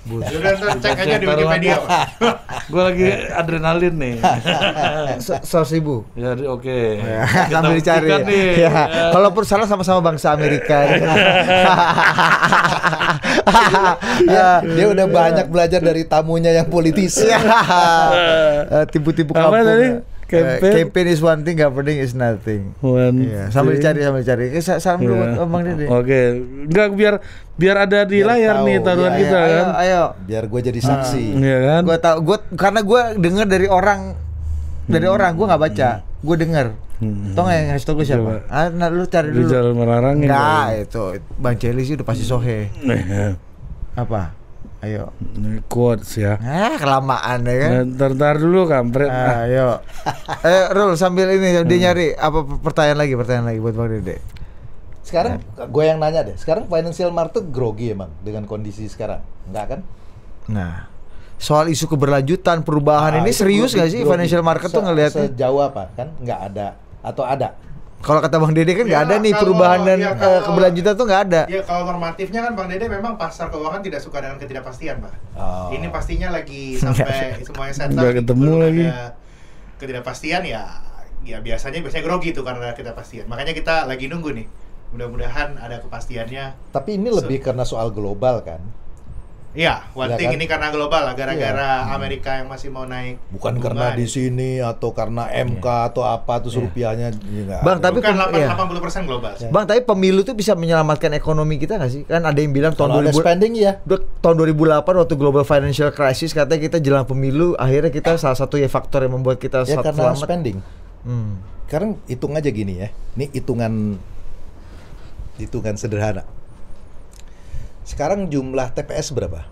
Bush. udah ntar cek aja di Wikipedia. Gue lagi adrenalin nih. Se- Seratus ribu. Ya, oke. Ya, Kita sambil dicari. buktikan nih. Ya, kalaupun salah sama-sama bangsa Amerika. Ya, dia udah banyak belajar dari tamunya yang politis. Ya. Eh, Tipu-tipu Apa kampung. tadi? Campaign? campaign is one thing, governing is nothing. One Iya, sambil thing. dicari, sambil dicari. Eh, sa- salam dulu Iya. buat Bang Dede. Oke, enggak biar biar ada di Biar layar tahu, nih taruhan iya, kita ayo, kan. ayo. Biar gue jadi saksi. Iya kan? Gue tau, gue karena gue denger dari orang dari orang gue nggak baca, gue denger. Hmm. Tau nggak yang ngasih tau gue siapa? Ah, nah, lu cari Lu dulu. jangan merarangin. Enggak, itu Bang Celi sih udah pasti sohe. Nih, Apa? Ayo. quotes ya. Ah, kelamaan ya kan. Nah, Ntar, ntar dulu kampret. Ah, ayo. Eh, Rul sambil ini dia nyari apa pertanyaan lagi, pertanyaan lagi buat Bang Dede. Sekarang gue yang nanya deh. Sekarang financial market grogi emang dengan kondisi sekarang, enggak kan? Nah, soal isu keberlanjutan perubahan Ah, ini serius grogi- gak sih grogi. financial market tuh Se- ngelihatnya? Sejauh apa kan? Enggak ada atau ada? Kalau kata Bang Dede kan nggak Ya, ada nih kalau- perubahan dan ya, eh, keberlanjutan tuh nggak ada. Ya kalau normatifnya kan Bang Dede memang pasar keuangan tidak suka dengan ketidakpastian, Pak. Oh. Ini pastinya lagi sampai semuanya setup. Nggak ketemu belum lagi. Ketidakpastian ya, ya biasanya biasanya grogi tuh karena ketidakpastian. Makanya kita lagi nunggu nih. Mudah-mudahan ada kepastiannya. Tapi ini lebih karena soal global kan? Iya, one Iya thing kan? ini karena global lah, gara-gara Iya. Amerika yang masih mau naik. Bukan bunga karena di sini atau karena MK atau apa terus rupiahnya ya nggak Bang, ada. tapi Bukan iya. 80% global sih. Bang, tapi pemilu tuh bisa menyelamatkan ekonomi kita nggak sih? Kan ada yang bilang tahun kalau ada 2000 spending ya Dua- tahun 2008 waktu global financial crisis katanya kita jelang pemilu akhirnya kita salah satu ya faktor yang membuat kita ya karena selamat. spending. Hmm. Sekarang hitung aja gini ya. Ini hitungan hitungan sederhana. Sekarang jumlah TPS berapa?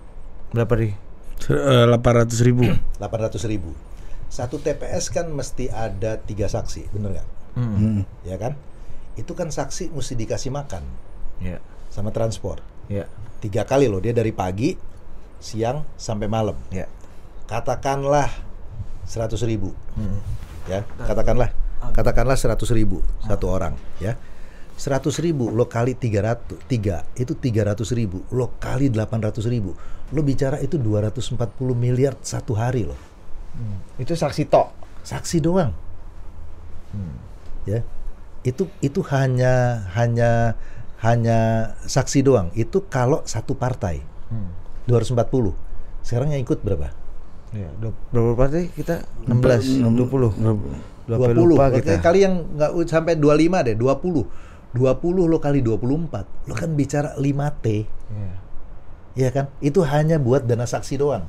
Berapa nih? Eh, 800 ribu. 800 ribu. Satu TPS kan mesti ada tiga saksi, bener nggak? Hmm. Ya kan? Itu kan saksi mesti dikasih makan Ya. sama transport. Ya. Tiga kali loh dia dari pagi siang sampai malam. Ya. Katakanlah 100 ribu, ya katakanlah katakanlah 100 ribu satu orang, ya. 100 ribu lo kali 300 tiga itu 300 ribu lo kali 800 ribu lo bicara itu 240 miliar satu hari loh Itu saksi tok. saksi doang. Ya. Itu itu hanya hanya hanya saksi doang. Itu kalau satu partai. 240 sekarang yang ikut berapa? Ya, berapa partai kita? 16, 20. Berapa 20 lupa Oke, kita. kali yang nggak sampai 25 deh 20 20 lo kali 24 lo kan bicara 5T Ya. ya kan? Itu hanya buat dana saksi doang.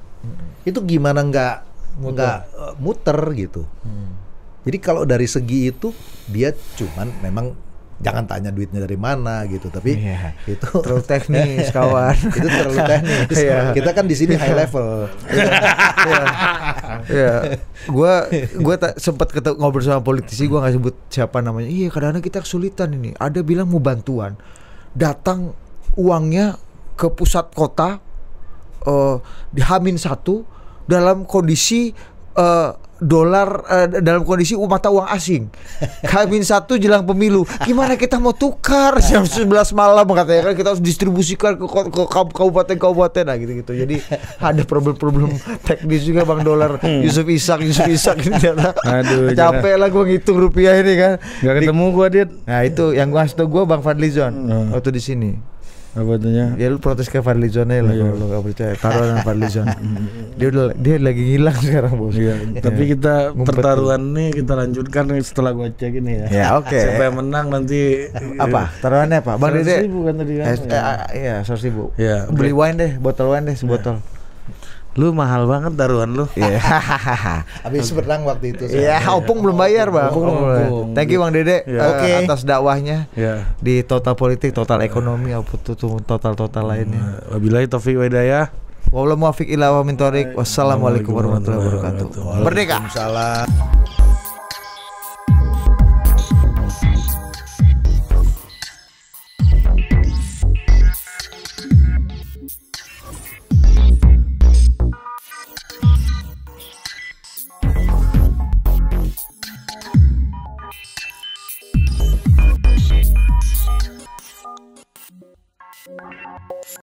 Itu gimana nggak nggak eh, muter gitu. Hmm. Jadi kalau dari segi itu dia cuman memang jangan tanya duitnya dari mana gitu, tapi Iya. itu Terlalu teknis kawan. itu terlalu teknis. Iya. Kita kan di sini high level. ya gua gua tak sempat ketemu ngobrol sama politisi gua nggak sebut siapa namanya iya kadang-kadang kita kesulitan ini ada bilang mau bantuan datang uangnya ke pusat kota eh di Hamin satu dalam kondisi eh, dolar eh, dalam kondisi mata uang asing. Hamin satu jelang pemilu. Gimana kita mau tukar? Jam 11 malam katanya kan kita harus distribusikan ke, ke kab- kabupaten-kabupaten. Nah gitu gitu. Jadi ada problem-problem teknis juga bang dolar. Yusuf Isak Yusuf Isak ini ternyata. Aduh, capek lah gue ngitung rupiah ini kan. Gak ketemu gua dit. nah itu yang gue ngasih tau gue bang Fadlizon Hmm. waktu di sini Apa itunya? Ya lu protes ke Fadlizon aja lah Iya. kalau lu gak percaya. Taruh sama Fadlizon. dia udah dia lagi ngilang sekarang bos. Iya, tapi kita Ngumpet pertaruhan nih kita lanjutkan nih setelah gua cek ini ya. Ya, oke. Siapa yang menang nanti Apa? Taruhannya apa? Bang 100 Dede. ribu kan tadi kan? Eh, iya, seratus ribu. Iya, oke. Beli wine deh, botol wine deh, sebotol. Lu mahal banget taruhan lu. Iya. Habis berenang waktu itu. Iya, opung belum bayar bang. Opung, Opung opung. Thank you bang Dede Iya. eh, Oke. atas dakwahnya Ya. di total politik, total ekonomi, apa tuh tuh total total lainnya. Wabillahi taufiq hidayah. Ila wa. Wassalamualaikum warahmatullahi wabarakatuh. Merdeka. Salah.